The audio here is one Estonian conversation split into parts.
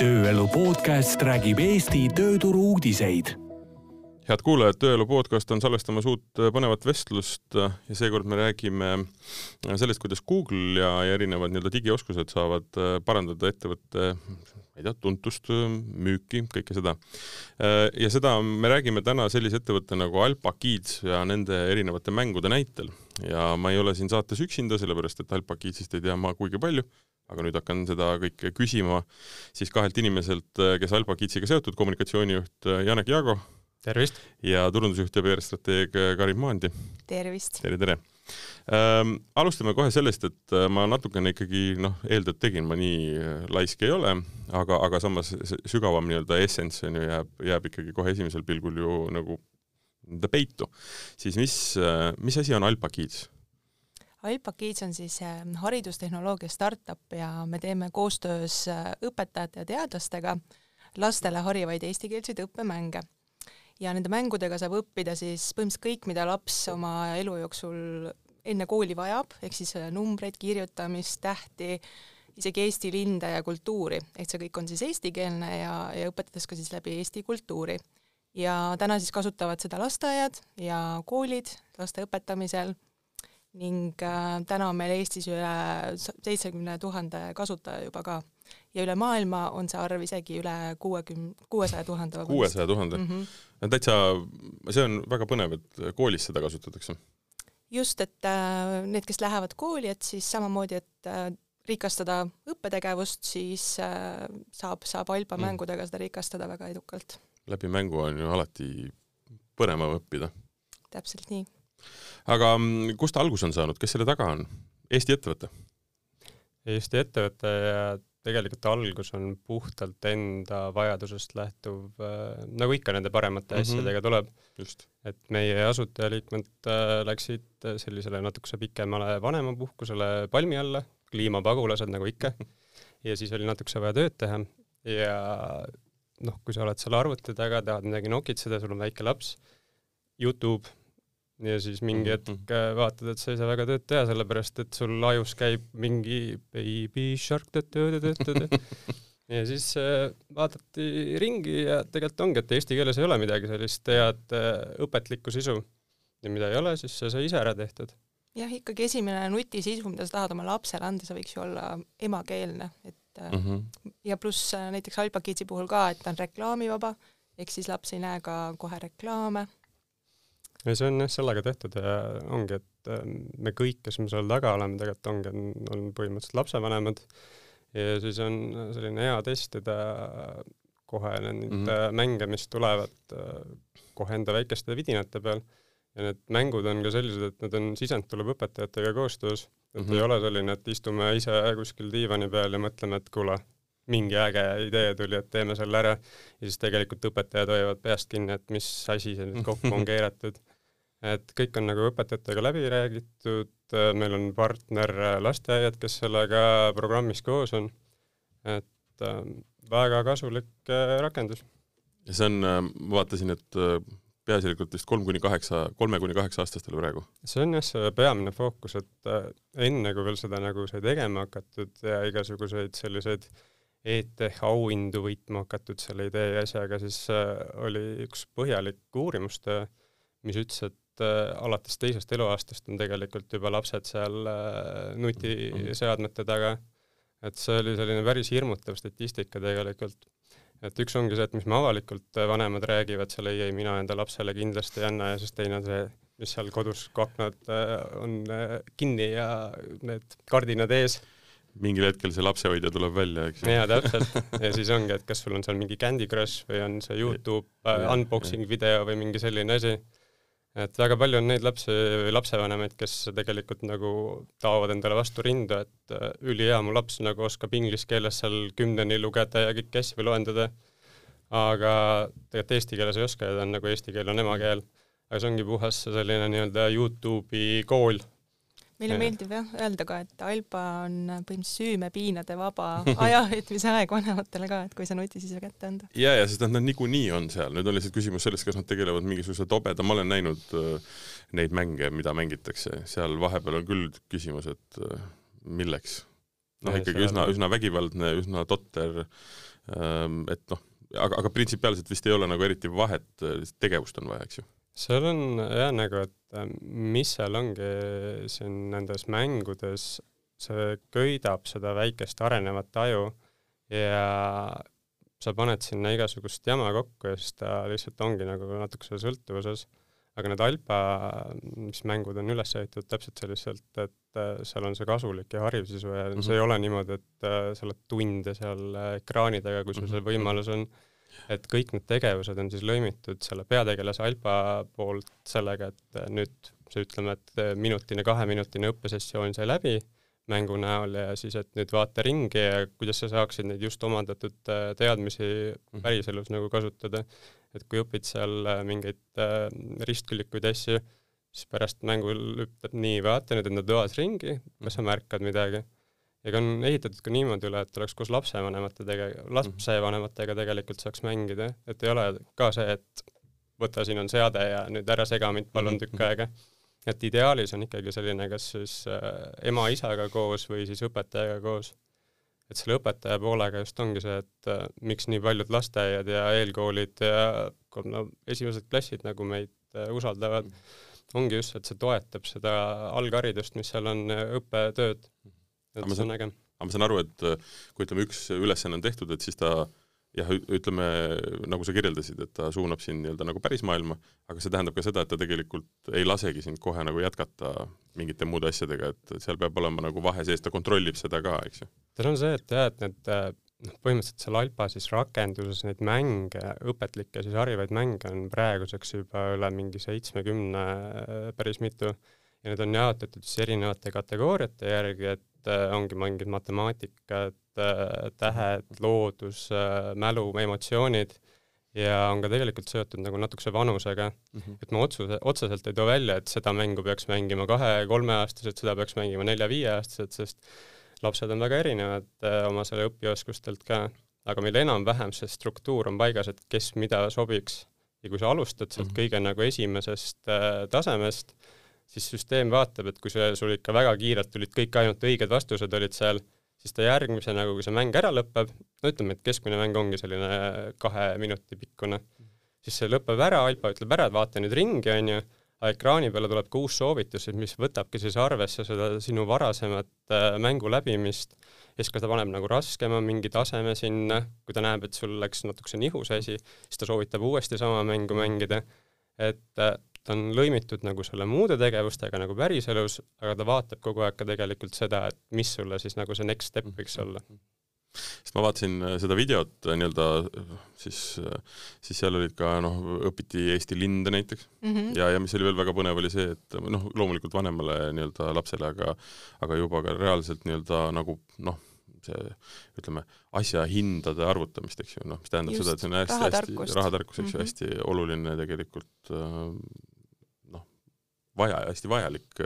tööelu podcast räägib Eesti tööturu uudiseid head kuulajad, Tööelu podcast on salvestamas uut äh, põnevat vestlust äh, ja seekord me räägime äh, sellest, kuidas Google ja, ja erinevad nii-öelda digioskused saavad parandada ettevõtte ma ei tea, tuntust, müüki, kõike seda. ja seda me räägime täna sellise ettevõtte nagu Alpa Kids ja nende erinevate mängude näitel. ja ma ei ole siin saates üksinda, sellepärast et Alpa Kidsist ei tea ma kuigi palju, aga nüüd hakkan seda kõike küsima siis kahelt inimeselt, kes Alpa Kidsiga seotud, kommunikatsioonijuht Janek Jaago tervist! ja turundusjuht ja PR-strateeg Karin Maandi. tervist! tere, tere! Ähm, alustame kohe sellest, et äh, ma natukene ikkagi noh, eeltööd tegin, ma nii äh, laisk ei ole, aga, aga samas sügavam nii-öelda essence on ju jääb, jääb ikkagi kohe esimesel pilgul ju nagu nii-öelda peitu. siis mis, äh, mis asi on Alpa Kids? Alpa Kids on siis haridustehnoloogia startup ja me teeme koostöös õpetajate ja teadlastega lastele harivaid eestikeelseid õppemänge. Ja nende mängudega saab õppida siis põhimõtteliselt kõik, mida laps oma elu jooksul enne kooli vajab, ehk siis äh, numbreid, kirjutamist, tähti, isegi Eesti linde ja kultuuri, et see kõik on siis eestikeelne ja, ja õpetades ka siis läbi eesti kultuuri. ja täna siis kasutavad seda lasteaiad ja koolid laste õpetamisel ning äh, täna on meil Eestis üle seitsmekümne tuhande kasutaja juba ka ja üle maailma on see arv isegi üle kuuekümne, kuuesaja tuhande. kuuesaja tuhande? Mhm. täitsa, see on väga põnev, et koolis seda kasutatakse. just, et äh, need, kes lähevad kooli, et siis samamoodi, et äh, rikastada õppetegevust, siis saab, saab Alba mm. mängudega seda rikastada väga edukalt. läbi mängu on ju alati põnevam õppida. täpselt nii. Aga mm, kust ta alguse on saanud, kes selle taga on? Eesti ettevõte? Eesti ettevõte ja tegelikult algus on puhtalt enda vajadusest lähtuv äh,, nagu ikka nende paremate mm -hmm. asjadega tuleb. et meie asutajaliikmed äh, läksid sellisele natukese pikemale vanemapuhkusele palmi alla, kliimapagulased nagu ikka, ja siis oli natukese vaja tööd teha ja noh, kui sa oled seal arvuti taga, tahad midagi nokitseda, sul on väike laps, Youtube ja siis mingi hetk mm -hmm. vaatad, et sa ei saa väga tööd teha, sellepärast et sul ajus käib mingi baby shark ja siis äh, vaadati ringi ja tegelikult ongi, et eesti keeles ei ole midagi sellist head äh, õpetlikku sisu. ja mida ei ole, siis see sai ise ära tehtud. jah, ikkagi esimene nutisisu, mida sa tahad oma lapsele anda, see võiks ju olla emakeelne, et mm -hmm. ja pluss näiteks Alba Kidsi puhul ka, et ta on reklaamivaba, ehk siis laps ei näe ka kohe reklaame ei, see on jah sellega tehtud ja ongi, et ähm, me kõik, kes me seal taga oleme, tegelikult ongi, on põhimõtteliselt lapsevanemad ja siis on selline hea testida kohe neid mm -hmm. mänge, mis tulevad äh, kohe enda väikeste vidinate peal ja need mängud on ka sellised, et need on, sisend tuleb õpetajatega koostöös, et mm -hmm. ei ole selline, et istume ise kuskil diivani peal ja mõtleme, et kuule, mingi äge idee tuli, et teeme selle ära ja siis tegelikult õpetajad hoiavad peast kinni, et mis asi see nüüd kokku on keeratud et kõik on nagu õpetajatega läbi räägitud, meil on partner lasteaiad, kes sellega programmis koos on, et äh, väga kasulik äh, rakendus. ja see on, äh, ma vaatasin, et peaasjalikult vist kolm kuni kaheksa, kolme kuni kaheksa aastastele praegu? see on jah, see peamine fookus, et enne kui veel seda nagu sai tegema hakatud ja igasuguseid selliseid ETH auhindu võitma hakatud selle idee ja asjaga, siis oli üks põhjalik uurimustöö, mis ütles, et äh, alates teisest eluaastast on tegelikult juba lapsed seal äh, nutiseadmete taga. et see oli selline päris hirmutav statistika tegelikult. et üks ongi see, et mis me avalikult äh, vanemad räägivad seal, ei, ei mina enda lapsele kindlasti ei anna ja siis teine on see, mis seal kodus, kui aknad on kinni ja need kardinad ees mingil hetkel see lapsehoidja tuleb välja, eks ju. jaa, täpselt. ja siis ongi, et kas sul on seal mingi Candy Crush või on see Youtube äh, unboxing video või mingi selline asi et väga palju on neid lapsi või lapsevanemaid, kes tegelikult nagu taovad endale vastu rinda, et äh, ülihea, mu laps nagu oskab inglise keeles seal kümneni lugeda ja kõiki asju loendada, aga tegelikult eesti keeles ei oska ja ta on nagu eesti keel on emakeel. aga see ongi puhas selline nii-öelda Youtube'i kool meile ja. meeldib jah öelda ka, et Alba on põhimõtteliselt süümepiinade vaba ajaveetmise aeg vanematele ka, et kui see nutisisu kätte anda. ja, ja sest nad, nad niikuinii on seal, nüüd on lihtsalt küsimus selles, kas nad tegelevad mingisuguse tobeda, ma olen näinud äh, neid mänge, mida mängitakse, seal vahepeal on küll küsimus, et äh, milleks noh, ikkagi üsna, üsna vägivaldne, üsna totter, ähm, et noh, aga, aga printsipiaalselt vist ei ole nagu eriti vahet, tegevust on vaja, eks ju? Seal on jah, nagu, et äh, mis seal ongi siin nendes mängudes, see köidab seda väikest arenevat aju ja sa paned sinna igasugust jama kokku ja siis ta lihtsalt ongi nagu natukese sõltuvuses. aga need alpa, mis mängud on üles ehitatud täpselt selliselt, et äh, seal on see kasulik ja hariv sisu ja mm -hmm. see ei ole niimoodi, et äh, sa oled tunde seal ekraani taga, kui sul see mhm. võimalus on, et kõik need tegevused on siis lõimitud selle peategelase alpa poolt sellega, et nüüd see ütleme, et minutine, kaheminutine õppesessioon sai läbi mängu näol ja siis, et nüüd vaata ringi ja kuidas sa saaksid neid just omandatud äh, teadmisi mhm. päriselus nagu kasutada. et kui õpid seal mingeid ristküllikuid asju, siis pärast mängul ütleb nii, vaata nüüd enda toas ringi, kas sa märkad midagi. Ja ka on ehitatud ka niimoodi üle, et oleks koos lapsevanemate tege-, lapsevanematega tegelikult saaks mängida, et ei ole ka see, et võta, siin on seade ja nüüd ära sega mind palun mhm. tükk aega et ideaalis on ikkagi selline kas siis äh, ema-isaga koos või siis õpetajaga koos. et selle õpetaja poolega just ongi see, et äh, miks nii paljud lasteaiad ja eelkoolid ja no esimesed klassid nagu meid äh, usaldavad, ongi just, et see toetab seda algharidust, mis seal on, õppetööd. Et see on äge. aga ma saan aru, et kui ütleme, üks ülesanne on tehtud, et siis ta jah, ütleme, nagu sa kirjeldasid, et ta suunab sind nii-öelda nagu päris maailma, aga see tähendab ka seda, et ta tegelikult ei lasegi sind kohe nagu jätkata mingite muude asjadega, et seal peab olema nagu vahe sees, ta kontrollib seda ka, eks ju. tal on see, et jah, et need noh, põhimõtteliselt seal Alpa siis rakenduses neid mänge, õpetlikke siis harivaid mänge on praeguseks juba üle mingi seitsmekümne päris mitu ja need on jaotatud siis erinevate kategooriate järgi, et ongi mingid matemaatikat, Äh, tähed, loodus, äh, mälu, emotsioonid ja on ka tegelikult seotud nagu natukese vanusega mm, -hmm. et ma otsuse, otseselt ei too välja, et seda mängu peaks mängima kahe-kolmeaastased, seda peaks mängima nelja-viieaastased, sest lapsed on väga erinevad äh, oma selle õpioskustelt ka, aga meil enam-vähem see struktuur on paigas, et kes mida sobiks. ja kui sa alustad sealt mm -hmm. kõige nagu esimesest äh, tasemest, siis süsteem vaatab, et kui see sul ikka väga kiirelt tulid kõik ainult õiged vastused olid seal, siis ta järgmisena, kui see mäng ära lõpeb, no ütleme, et keskmine mäng ongi selline kahe minuti pikkune, siis see lõpeb ära, Alpa ütleb ära, et vaata nüüd ringi, onju, aga ekraani peale tuleb ka uus soovitus, mis võtabki siis arvesse seda sinu varasemat äh, mängu läbimist ja siis ka ta paneb nagu raskema mingi taseme sinna, kui ta näeb, et sul läks natukese nihu see asi, siis ta soovitab uuesti sama mängu mängida. et äh, ta on lõimitud nagu selle muude tegevustega nagu päriselus, aga ta vaatab kogu aeg ka tegelikult seda, et mis sulle siis nagu see next step võiks mhm. olla sest ma vaatasin äh, seda videot äh, nii-öelda siis, äh, siis seal olid ka noh, õpiti Eesti linde näiteks mm -hmm. ja, ja mis oli veel väga põnev, oli see, et noh, loomulikult vanemale nii-öelda lapsele, aga aga juba ka reaalselt nii-öelda nagu noh, see ütleme, asja hindade arvutamist, eks ju, noh, mis tähendab Just, seda, et see on hästi-hästi, rahatarkus, eks ju mm -hmm., hästi oluline tegelikult noh, vaja, hästi vajalik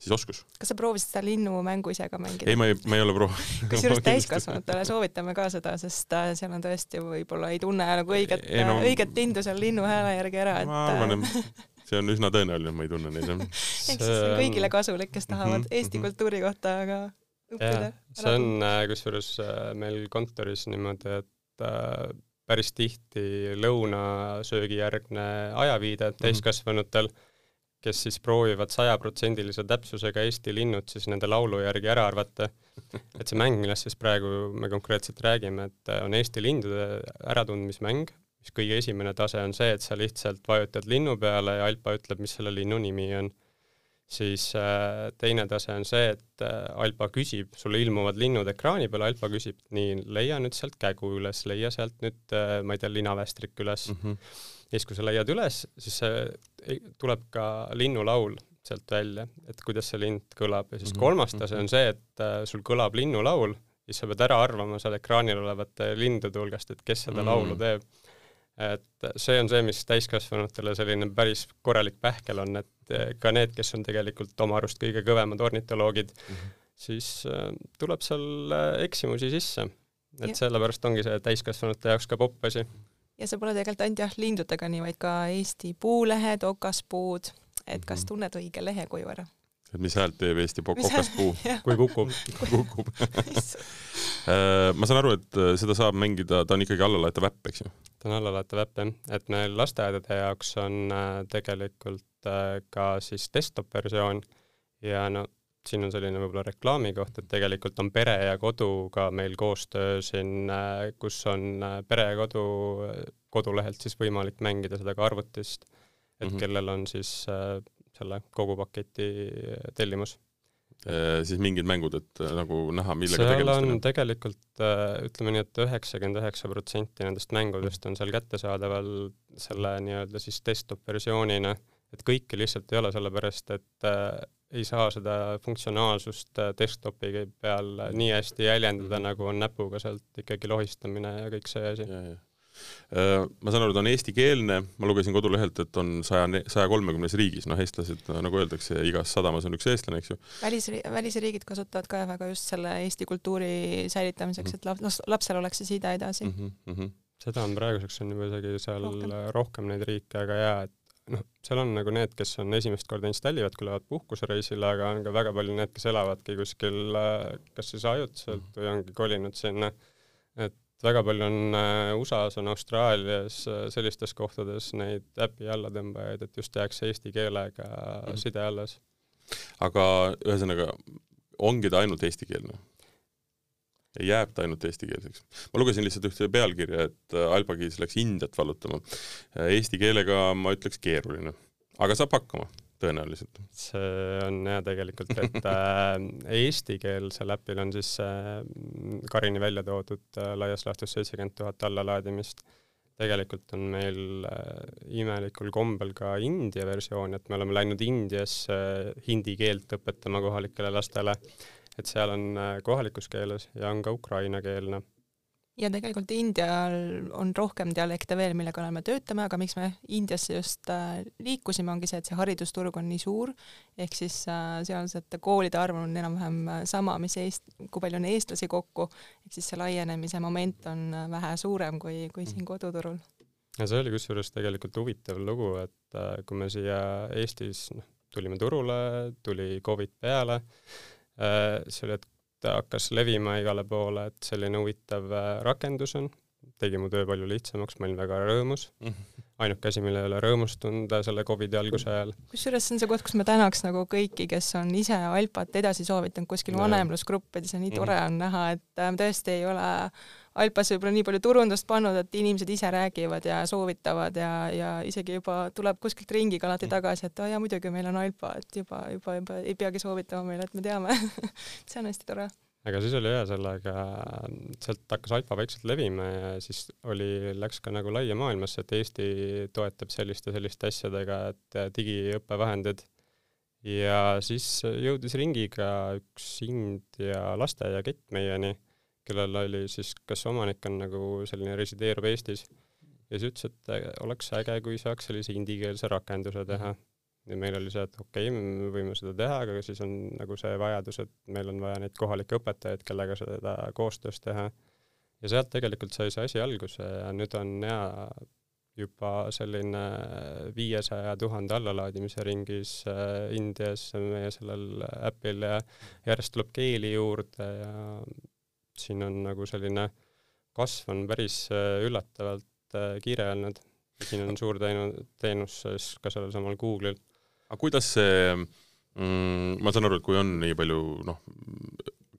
siis oskus. kas sa proovisid seda linnumängu ise ka mängida? ei, ma ei, ma ei ole proovinud kusjuures täiskasvanutele soovitame ka seda, sest äh, seal on tõesti võib-olla ei tunne nagu õiget, no, õiget lindu seal linnu hääle järgi ära, et ma arvan, et see on üsna tõenäoline, ma ei tunne neid. ehk siis see on kõigile kasulik, kes tahavad mm -hmm, Eesti -hmm. kultuuri kohta ka õppida. see on äh, kusjuures äh, meil kontoris niimoodi, et äh, päris tihti lõunasöögi järgne ajaviide mhm. täiskasvanutel mm, -hmm. Kes siis proovivad sajaprotsendilise täpsusega Eesti linnud siis nende laulu järgi ära arvata. et see mäng, millest siis praegu me konkreetselt räägime, et on Eesti lindude äratundmismäng, mis kõige esimene tase on see, et sa lihtsalt vajutad linnu peale ja Alpa ütleb, mis selle linnu nimi on siis äh, teine tase on see, et äh, Alpa küsib, sulle ilmuvad linnud ekraani peal, Alpa küsib, nii, leia nüüd sealt kägu üles, leia sealt nüüd, äh, ma ei tea, linavästrik üles mm. -hmm. ja siis, kui sa leiad üles, siis tuleb ka linnulaul sealt välja, et kuidas see lind kõlab ja siis mm -hmm. kolmas tase on see, et sul kõlab linnulaul, siis sa pead ära arvama seal ekraanil olevate lindude hulgast, et kes seda mm -hmm. laulu teeb et see on see, mis täiskasvanutele selline päris korralik pähkel on, et ka need, kes on tegelikult oma arust kõige kõvemad ornitoloogid mm, -hmm. siis äh, tuleb seal äh, eksimusi sisse. et ja. sellepärast ongi see täiskasvanute jaoks ka popp asi. Ja see pole tegelikult ainult jah, lindudega nii, vaid ka Eesti puulehed, okaspuud, et kas mhm. tunned õige lehekuju ära? et mis häält teeb Eesti kokaspuu, kui kukub kukub. Ma saan aru, et seda saab mängida, ta on ikkagi allalaetav äpp, eks ju? ta on allalaetav äpp jah, et meil lasteaedade jaoks on tegelikult ka siis desktop versioon. Ja no siin on selline võib-olla reklaami koht, et tegelikult on Pere ja Kodu ka meil koostöö siin, kus on Pere ja Kodu kodulehelt siis võimalik mängida seda ka arvutist, et mm -hmm. kellel on siis äh, selle kogu paketi tellimus e,. siis mingid mängud, et äh, nagu näha, millega seal tegemist on? tegelikult äh, ütleme nii et, et üheksakümmend üheksa protsenti nendest mängudest on seal kättesaadaval selle nii-öelda siis desktop versioonina, et kõike lihtsalt ei ole, sellepärast et äh, ei saa seda funktsionaalsust äh, desktopi peal nii hästi jäljendada mm, -hmm. nagu on näpuga sealt ikkagi lohistamine ja kõik see asi. Äh, ma saan aru, ta on eestikeelne, ma lugesin kodulehelt, et on saja, saja kolmekümnes riigis, noh, eestlased, nagu öeldakse, igas sadamas on üks eestlane, eks ju. välisri-, välisriigid kasutavad ka väga just selle eesti kultuuri säilitamiseks mm, -hmm. et laps, lapsel oleks see side edasi mm. -hmm. seda on praeguseks on juba isegi seal rohkem, rohkem neid riike, aga jaa, et noh, seal on nagu need, kes on esimest korda installivad, kui lähevad puhkusereisile, aga on ka väga palju need, kes elavadki kuskil kas siis ajutiselt või ongi kolinud sinna. et väga palju on äh, USA-s, on Austraalias, äh, sellistes kohtades neid äpi allatõmbajaid, et just jääks eesti keelega mm. side alles. aga ühesõnaga, ongi ta ainult eestikeelne? Jääb ta ainult eestikeelseks. ma lugesin lihtsalt ühte pealkirja, et äh, Alpagis läks Indiat vallutama. Äh, eesti keelega ma ütleks keeruline, aga saab hakkama tõenäoliselt. see on jah tegelikult, et äh, eestikeelsel äpil on siis Karini välja toodud laias laastus seitsekümmend tuhat allalaadimist. tegelikult on meil imelikul kombel ka India versioon, et me oleme läinud Indiasse hindi keelt õpetama kohalikele lastele et seal on äh, kohalikus keeles ja on ka ukrainakeelne. ja tegelikult Indial on rohkem dialekte veel, mille kallal me töötame, aga miks me Indiasse just äh, liikusime, ongi see, et see haridusturg on nii suur, ehk siis äh, sealsete koolide arv on enam-vähem sama, mis Eest-, kui palju on eestlasi kokku, ehk siis see laienemise moment on vähe suurem kui, kui siin koduturul. Ja see oli kusjuures tegelikult huvitav lugu, et kui me siia Eestis noh, tulime turule, tuli Covid peale, see oli, et ta hakkas levima igale poole, et selline huvitav äh, rakendus on, tegi mu töö palju lihtsamaks, ma olin väga rõõmus. ainuke asi, mille üle rõõmustunud selle Covidi alguse ajal. kusjuures see on see koht, kus ma tänaks nagu kõiki, kes on ise Alpat edasi soovitanud kuskil vanemlusgruppides ja nii tore on näha, et äh, tõesti ei ole Alpas võib-olla nii palju turundust pannud, et inimesed ise räägivad ja soovitavad ja, ja isegi juba tuleb kuskilt ringiga alati mm. tagasi, et aa jaa, muidugi meil on Alpa, et juba, juba, juba ei peagi soovitama meile, et me teame see on hästi tore aga siis oli hea sellega, sealt hakkas Alfa vaikselt levima ja siis oli, läks ka nagu laia maailmasse, et Eesti toetab selliste, selliste asjadega, et digiõppevahendid. ja siis jõudis ringiga üks India lasteaiakett meieni kellel oli siis, kas omanik on nagu selline resideerub Eestis ja siis ütles, et äh, oleks äge, kui saaks sellise indikeelse rakenduse teha. ja meil oli see, et okei okay,, me võime seda teha, aga siis on nagu see vajadus, et meil on vaja neid kohalikke õpetajaid, kellega seda koostöös teha. ja sealt tegelikult sai see asi alguse ja nüüd on hea juba selline viiesaja tuhande allalaadimise ringis äh, Indias meie sellel äpil ja järjest tuleb keeli juurde ja siin on nagu selline kasv on päris äh, üllatavalt äh, kiire olnud. siin on suur teenu-, teenus siis ka sellel samal Google'il. aga kuidas see mm,, ma saan aru, et kui on nii palju noh,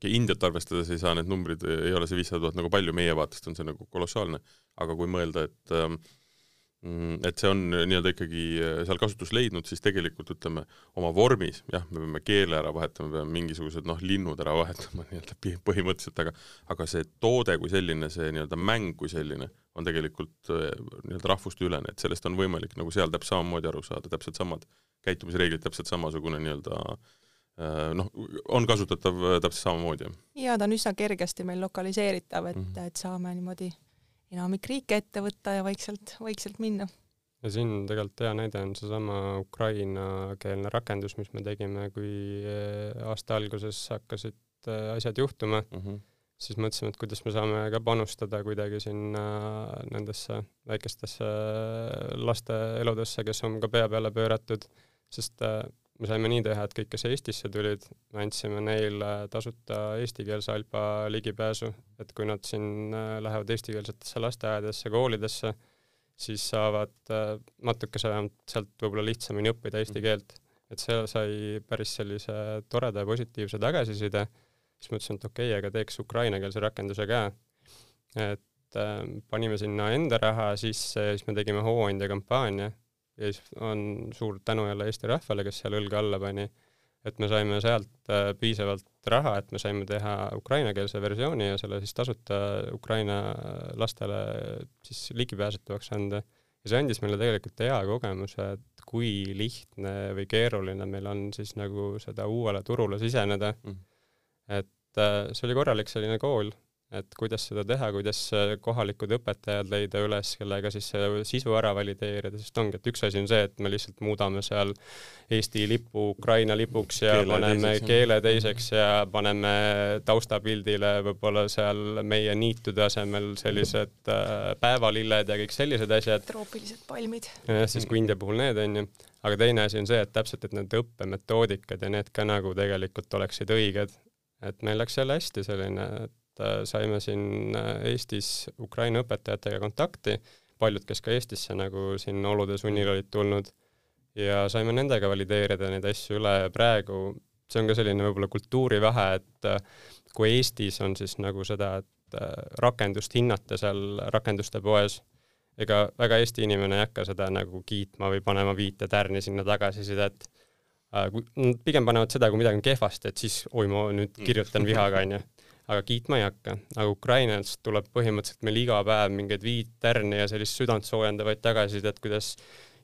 Indiat arvestades ei saa need numbrid, ei ole see viissada tuhat nagu palju, meie vaatest on see nagu kolossaalne, aga kui mõelda, et äh, Mm, et see on nii-öelda ikkagi äh, seal kasutust leidnud, siis tegelikult ütleme, oma vormis, jah, me peame keele ära vahetama, peame mingisugused noh, linnud ära vahetama nii-öelda põhimõtteliselt, aga aga see toode kui selline, see nii-öelda mäng kui selline on tegelikult äh, nii-öelda rahvusteülene, et sellest on võimalik nagu seal täpselt samamoodi aru saada, täpselt samad käitumisreeglid, täpselt samasugune nii-öelda äh, noh, on kasutatav täpselt samamoodi. jaa, ta on üsna kergesti meil lokaliseeritav, et mm, -hmm. et saame niimoodi enamik riike ette võtta ja vaikselt, vaikselt minna. ja siin tegelikult hea näide on seesama ukrainakeelne rakendus, mis me tegime, kui eh, aasta alguses hakkasid eh, asjad juhtuma mm, -hmm. siis mõtlesime, et kuidas me saame ka panustada kuidagi sinna nendesse väikestesse laste eludesse, kes on ka pea peale pööratud, sest eh, me saime nii teha, et kõik, kes Eestisse tulid, me andsime neile tasuta eestikeelse Alpa ligipääsu, et kui nad siin äh, lähevad eestikeelsetesse lasteaedadesse, koolidesse, siis saavad äh, natukese vähemalt sealt võib-olla lihtsamini õppida eesti mhm. keelt. et see sai päris sellise toreda ja positiivse tagasiside, siis mõtlesin, et okei okay,, aga teeks ukrainakeelse rakenduse ka. et äh, panime sinna enda raha sisse, siis me tegime hooandja kampaania ja siis on suur tänu jälle Eesti rahvale, kes seal õlga alla pani, et me saime sealt äh, piisavalt raha, et me saime teha ukrainakeelse versiooni ja selle siis tasuta Ukraina lastele siis ligipääsetavaks anda. ja see andis meile tegelikult hea kogemuse, et kui lihtne või keeruline meil on siis nagu seda uuele turule siseneda mm.. et äh, see oli korralik selline kool et kuidas seda teha, kuidas kohalikud õpetajad leida üles, kellega siis see sisu ära valideerida, sest ongi, et üks asi on see, et me lihtsalt muudame seal Eesti lipu Ukraina lipuks ja keele paneme teiseks, keele teiseks ja paneme taustapildile võib-olla seal meie niitude asemel sellised äh, päevalilled ja kõik sellised asjad. troopilised palmid. jah, siis kui India puhul need on ju, aga teine asi on see, et täpselt, et need õppemetoodikad ja need ka nagu tegelikult oleksid õiged. et meil läks jälle hästi selline, et Äh, saime siin äh, Eestis Ukraina õpetajatega kontakti, paljud, kes ka Eestisse nagu siin olude sunnil olid tulnud, ja saime nendega valideerida neid asju üle ja praegu see on ka selline võib-olla kultuurivahe, et äh, kui Eestis on siis nagu seda, et rakendust hinnata seal rakenduste poes, ega väga Eesti inimene ei hakka seda nagu kiitma või panema viite tärni sinna tagasisidet, kui pigem panevad seda, kui midagi on kehvasti, et siis oi, ma nüüd kirjutan vihaga, onju aga kiitma ei hakka. aga Ukrainast tuleb põhimõtteliselt meil iga päev mingeid viit tärni ja sellist südantsoojendavaid tagasisidet, kuidas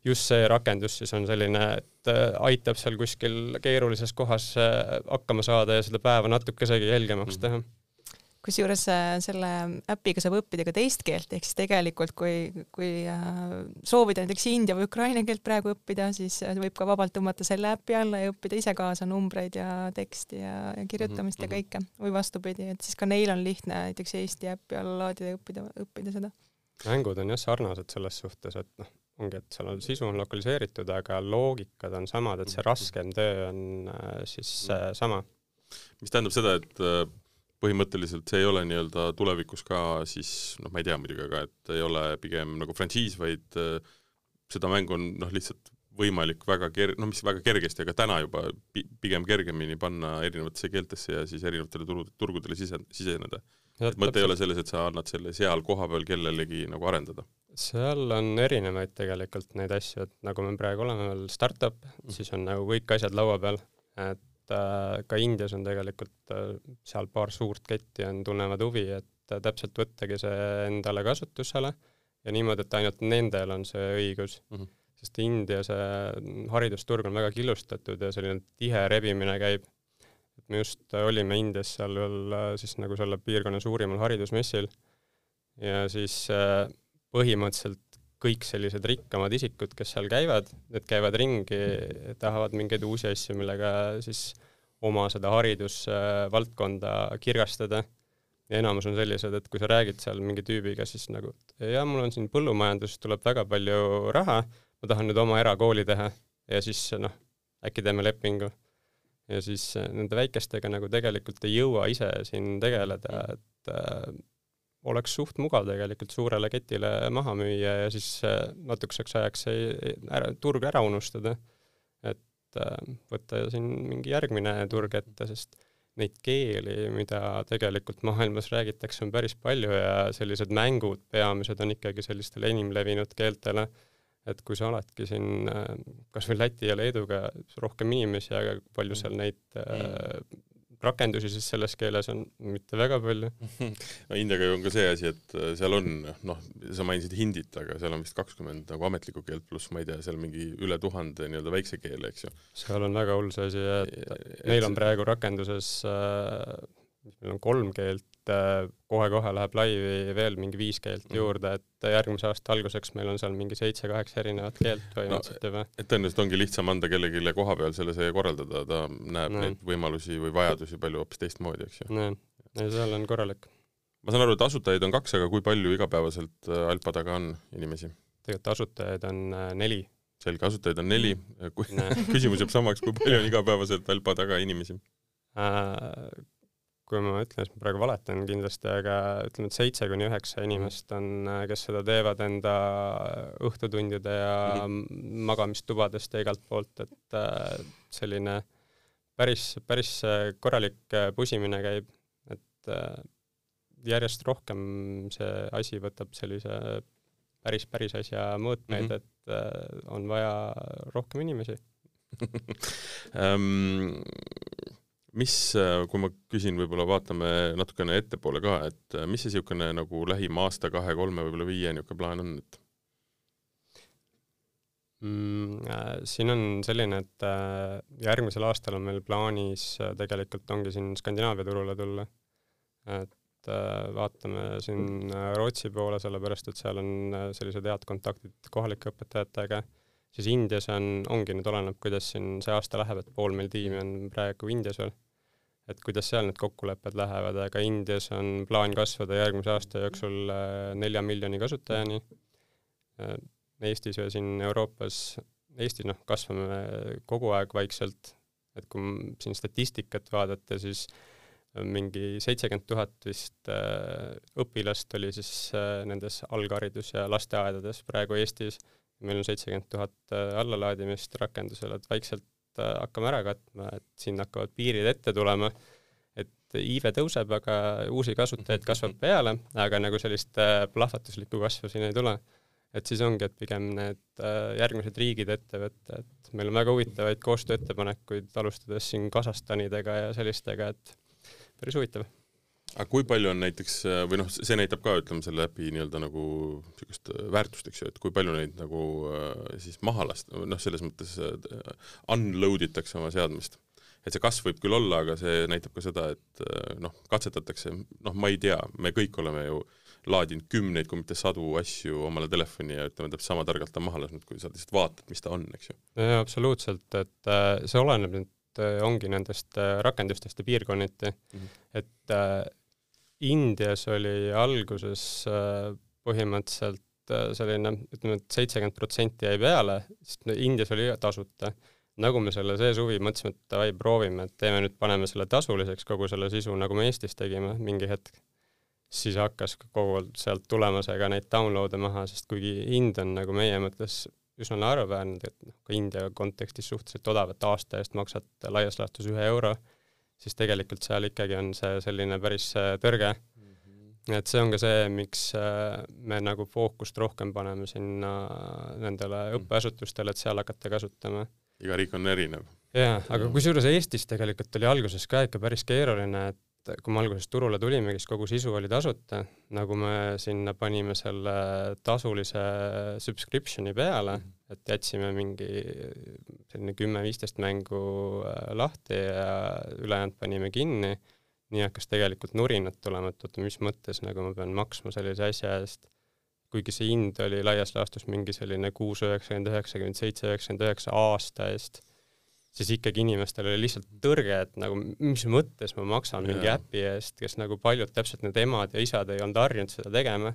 just see rakendus siis on selline, et äh, aitab seal kuskil keerulises kohas äh, hakkama saada ja seda päeva natukesegi helgemaks teha mm. Kusjuures äh, selle äpiga saab õppida ka teist keelt, ehk siis tegelikult kui, kui äh, soovida näiteks india või ukraina keelt praegu õppida, siis äh, võib ka vabalt tõmmata selle äpi alla ja õppida ise kaasa numbreid ja teksti ja, ja kirjutamist mm -hmm. ja mhm. kõike. või vastupidi, et siis ka neil on lihtne näiteks Eesti äppi alla laadida ja õppida, õppida seda. mängud on jah sarnased selles suhtes, et noh, ongi, et seal on sisu on lokaliseeritud, aga loogikad on samad, et see mhm. raskem töö on siis sama. mis tähendab seda, et põhimõtteliselt see ei ole nii-öelda tulevikus ka siis noh, ma ei tea muidugi, aga et ei ole pigem nagu frantsiis, vaid äh, seda mängu on noh, lihtsalt võimalik väga ker-, noh, mis väga kergesti, aga täna juba pi-, pigem kergemini panna erinevatesse keeltesse ja siis erinevatele turu, turgudele sise-, siseneda. mõte ei ole selles, et sa annad selle seal kohapeal kellelegi nagu arendada? seal on erinevaid tegelikult neid asju, et nagu me praegu oleme veel startup mm., siis on nagu kõik asjad laua peal, et et äh, ka Indias on tegelikult äh, seal paar suurt ketti on, tunnevad huvi, et äh, täpselt võttagi see endale kasutusele ja niimoodi, et ainult nendel on see õigus mm. -hmm. sest India see haridusturg on väga killustatud ja selline tihe rebimine käib. et me just olime Indias seal veel siis nagu selle piirkonna suurimal haridusmessil ja siis põhimõtteliselt kõik sellised rikkamad isikud, kes seal käivad, need käivad ringi, tahavad mingeid uusi asju, millega siis oma seda haridusvaldkonda kirgastada. ja enamus on sellised, et kui sa räägid seal mingi tüübiga, siis nagu, jah, mul on siin põllumajandus, tuleb väga palju raha, ma tahan nüüd oma erakooli teha ja siis noh, äkki teeme lepingu. ja siis nende väikestega nagu tegelikult ei jõua ise siin tegeleda, et äh, oleks suht mugav tegelikult suurele ketile maha müüa ja siis äh, natukeseks ajaks ei, ära, turg ära unustada. et äh, võtta siin mingi järgmine turg ette, sest neid keeli, mida tegelikult maailmas räägitakse, on päris palju ja sellised mängud peamised on ikkagi sellistele enim levinud keeltele, et kui sa oledki siin äh, kas või Läti ja Leeduga rohkem inimesi, aga palju seal neid mm rakendusi siis selles keeles on mitte väga palju. no Indiaga on ka see asi, et äh, seal on noh, sa mainisid hindit, aga seal on vist kakskümmend nagu ametlikku keelt, pluss ma ei tea, seal mingi üle tuhande nii-öelda väikse keele, eks ju. seal on väga hull see asi, et meil on praegu rakenduses äh, meil on kolm keelt, kohe-kohe läheb laivi veel mingi viis keelt mm. juurde, et järgmise aasta alguseks meil on seal mingi seitse-kaheksa erinevat keelt põhimõtteliselt juba no,. et tõenäoliselt ongi lihtsam anda kellelegi koha peal selle see korraldada, ta näeb no. neid võimalusi või vajadusi palju hoopis teistmoodi, eks ju. jah, ja seal on korralik. ma saan aru, et asutajaid on kaks, aga kui palju igapäevaselt äh, Alpa taga on inimesi? tegelikult asutajaid on äh, neli selge, asutajaid on neli, küsimus jääb samaks, kui palju on igapäevaselt Alpa taga inimesi äh,? Kui ma ütlen, siis ma praegu valetan kindlasti, aga ütleme, et seitse kuni üheksa inimest on, kes seda teevad enda õhtutundide ja mm -hmm. magamistubadest ja igalt poolt, et äh, selline päris, päris korralik pusimine käib, et äh, järjest rohkem see asi võtab sellise päris, päris asja mõõtmeid mm, -hmm. et äh, on vaja rohkem inimesi um, mis, kui ma küsin, võib-olla vaatame natukene ettepoole ka, et äh, mis see niisugune nagu lähima aasta, kahe, kolme, võib-olla viie niisugune plaan on, et mm,? Äh, siin on selline, et äh, järgmisel aastal on meil plaanis tegelikult ongi siin Skandinaavia turule tulla. et vaatame siin Rootsi poole, sellepärast et seal on sellised head kontaktid kohalike õpetajatega siis Indias on, ongi nüüd oleneb, kuidas siin see aasta läheb, et pool meil tiimi on praegu Indias veel et kuidas seal need kokkulepped lähevad, aga Indias on plaan kasvada järgmise aasta jooksul äh, nelja miljoni kasutajani. Äh, Eestis ja siin Euroopas, Eestis noh, kasvame kogu aeg vaikselt, et kui siin statistikat vaadata, siis mingi seitsekümmend tuhat vist äh, õpilast oli siis nendes algharidus- ja lasteaedades praegu Eestis, meil on seitsekümmend tuhat allalaadimist rakendusel, et vaikselt Äh, hakkame ära katma, et siin hakkavad piirid ette tulema, et iive tõuseb, aga uusi kasutajaid kasvab peale, aga nagu sellist äh, plahvatuslikku kasvu siin ei tule. et siis ongi, et pigem need äh, järgmised riigid ette võtta, et meil on väga huvitavaid koostööettepanekuid, alustades siin Kasahstanidega ja sellistega, et päris huvitav aga kui palju on näiteks, või noh, see näitab ka, ütleme, selle äpi nii-öelda nagu niisugust väärtust, eks ju, et kui palju neid nagu äh, siis maha lasta, noh, selles mõttes äh, unload itakse oma seadmest. et see kasv võib küll olla, aga see näitab ka seda, et äh, noh, katsetatakse, noh, ma ei tea, me kõik oleme ju laadinud kümneid, kui mitte sadu asju omale telefoni ja ütleme, täpselt sama targalt on maha lasknud, kui sa lihtsalt vaatad, mis ta on, eks ju. jaa, absoluutselt, et see oleneb nüüd ongi nendest rakendustest ja piirkonniti mm, -hmm. et Indias oli alguses äh, põhimõtteliselt äh, selline, ütleme, et seitsekümmend protsenti jäi peale, sest Indias oli tasuta. nagu me selle see suvi mõtlesime, et davai, proovime, et teeme nüüd, paneme selle tasuliseks, kogu selle sisu, nagu me Eestis tegime mingi hetk, siis hakkas kogu sealt tulema see ka neid download'e maha, sest kuigi hind on nagu meie mõttes üsna naeruväärne, et noh, ka India kontekstis suhteliselt odav, et aasta eest maksad laias laastus ühe euro siis tegelikult seal ikkagi on see selline päris äh, tõrge mm. -hmm. et see on ka see, miks äh, me nagu fookust rohkem paneme sinna nendele -hmm. õppeasutustele, et seal hakata kasutama. iga riik on erinev. jaa, aga kusjuures Eestis tegelikult oli alguses ka ikka päris keeruline, et kui me alguses turule tulime, siis kogu sisu oli tasuta, nagu me sinna panime selle tasulise subscription'i peale -hmm et jätsime mingi selline kümme-viisteist mängu äh, lahti ja ülejäänud panime kinni, nii hakkas tegelikult nurinat tulema, et oota, mis mõttes nagu ma pean maksma sellise asja eest, kuigi see hind oli laias laastus mingi selline kuus üheksakümmend, üheksakümmend seitse, üheksakümmend üheksa aasta eest, siis ikkagi inimestel oli lihtsalt tõrge, et nagu mis mõttes ma maksan mingi äpi eest, kes nagu paljud täpselt need emad ja isad ei olnud harjunud seda tegema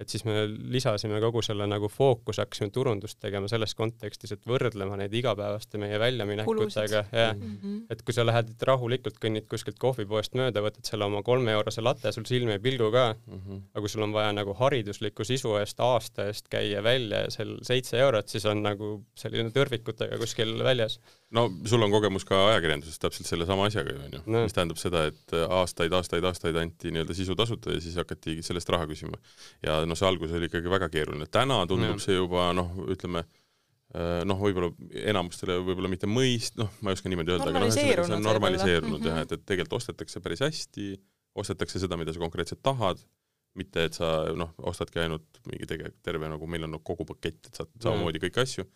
et siis me lisasime kogu selle nagu fookuse, hakkasime turundust tegema selles kontekstis, et võrdlema neid igapäevaste meie väljaminekutega ja mm -hmm. et kui sa lähed rahulikult, kõnnid kuskilt kohvipoest mööda, võtad selle oma kolme-eurose latte, sul silm ei pilgu ka mm, -hmm. aga kui sul on vaja nagu haridusliku sisu eest aasta eest käia välja ja seal seitse eurot, siis on nagu selline tõrvikutega kuskil väljas no sul on kogemus ka ajakirjanduses täpselt sellesama asjaga ju onju no., mis tähendab seda, et aastaid, aastaid, aastaid anti nii-öelda sisu tasuta ja siis hakati sellest raha küsima. ja noh, see algus oli ikkagi väga keeruline, täna tundub no. see juba noh, ütleme äh, noh, võib-olla enamustele võib-olla mitte mõist-, noh, ma ei oska niimoodi öelda, aga noh, see on normaliseerunud jah, et, et tegelikult ostetakse päris hästi, ostetakse seda, mida sa konkreetselt tahad, mitte et sa noh, ostadki ainult mingi tegelikult terve nagu meil on kogu pakett, et saad samamoodi kõiki asju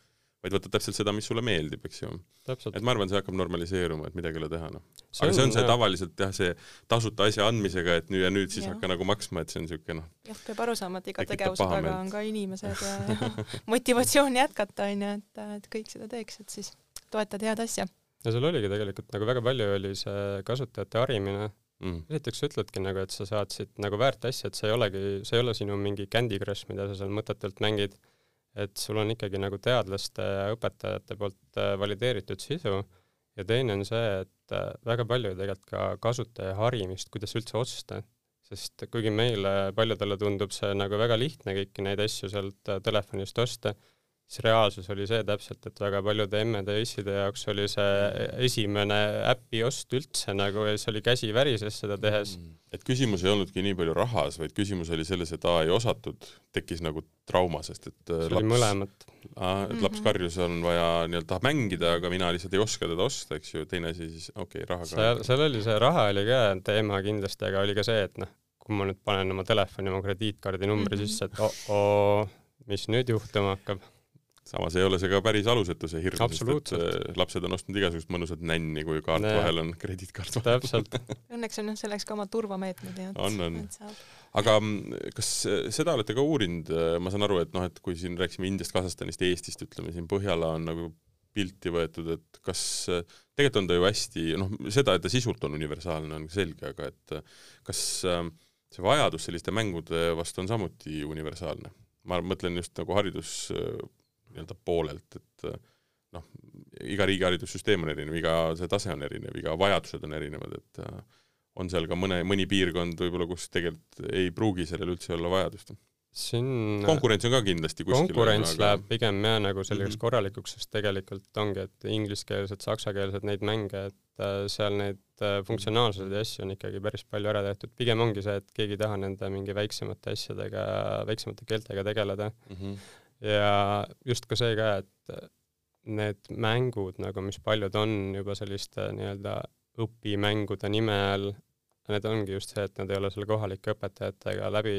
vaid võtad täpselt seda, mis sulle meeldib, eks ju. et ma arvan, see hakkab normaliseeruma, et midagi ei ole teha, noh. aga see on see tavaliselt jah, see tasuta asja andmisega, et nüüd ja nüüd siis ja. hakka nagu maksma, et see on niisugune noh. jah, peab aru saama, et iga tegevuse taga on ka inimesed ja, ja motivatsioon jätkata, on ju, et, et kõik seda teeks, et siis toetad head asja. ja seal oligi tegelikult nagu väga palju oli see kasutajate harimine mm.. esiteks sa ütledki nagu, et sa saad siit nagu väärt asja, et see ei olegi, see ei ole sinu mingi Candy Crush, mida sa seal mõttetult mängid et sul on ikkagi nagu teadlaste ja õpetajate poolt äh, valideeritud sisu. Ja teine on see, et äh, väga palju tegelikult ka kasutaja harimist, kuidas üldse osta, sest kuigi meile paljudele tundub see nagu väga lihtne kõiki neid asju sealt äh, telefonist osta, siis reaalsus oli see täpselt, et väga paljude emmede ja isside jaoks oli see esimene äpi ost üldse nagu ja siis oli käsi värises seda tehes mm.. et küsimus ei olnudki nii palju rahas, vaid küsimus oli selles, et aa, ei osatud, tekkis nagu trauma, sest et äh, see laps, mõlemat. et laps mhm. karjus, on vaja nii-öelda, tahab mängida, aga mina lihtsalt ei oska teda osta, eks ju, teine asi siis, okei okay,, rahaga seal, seal oli see raha oli ka teema kindlasti, aga oli ka see, et noh, kui ma nüüd panen oma telefoni oma krediitkaardi numbri mm -hmm. sisse, et oh-oo, mis nüüd juhtuma hakkab samas ei ole see ka päris alusetu, see hirm, sest et äh, lapsed on ostnud igasugust mõnusat nänni, kui kaart nee. vahel on krediitkaart vahel. täpselt Õnneks on jah selleks ka omad turvameetmed, nii et on, on. aga mm, kas äh, seda olete ka uurinud, äh, ma saan aru, et noh, et kui siin rääkisime Indiast, Kasahstanist, Eestist, ütleme siin Põhjala on nagu pilti võetud, et kas, tegelikult on ta ju hästi, noh, seda, et ta sisult on universaalne, on selge, aga et kas see vajadus selliste mängude vastu on samuti universaalne? ma mõtlen just nagu haridus nii-öelda poolelt, et äh, noh, iga riigi haridussüsteem on erinev, iga see tase on erinev, iga vajadused on erinevad, et äh, on seal ka mõne, mõni piirkond võib-olla, kus tegelikult ei pruugi sellel üldse olla vajadust? siin konkurents on ka kindlasti kuskil konkurents aga... läheb pigem jah, nagu selliseks mm -hmm. korralikuks, sest tegelikult ongi, et ingliskeelsed, saksakeelsed neid mänge, et äh, seal neid funktsionaalseid asju on ikkagi päris palju ära tehtud, pigem ongi see, et keegi ei taha nende mingi väiksemate asjadega, väiksemate keeltega tegeleda mm. -hmm ja just ka see ka, et need mängud nagu, mis paljud on juba selliste nii-öelda õpimängude nime all, need ongi just see, et nad ei ole selle kohalike õpetajatega läbi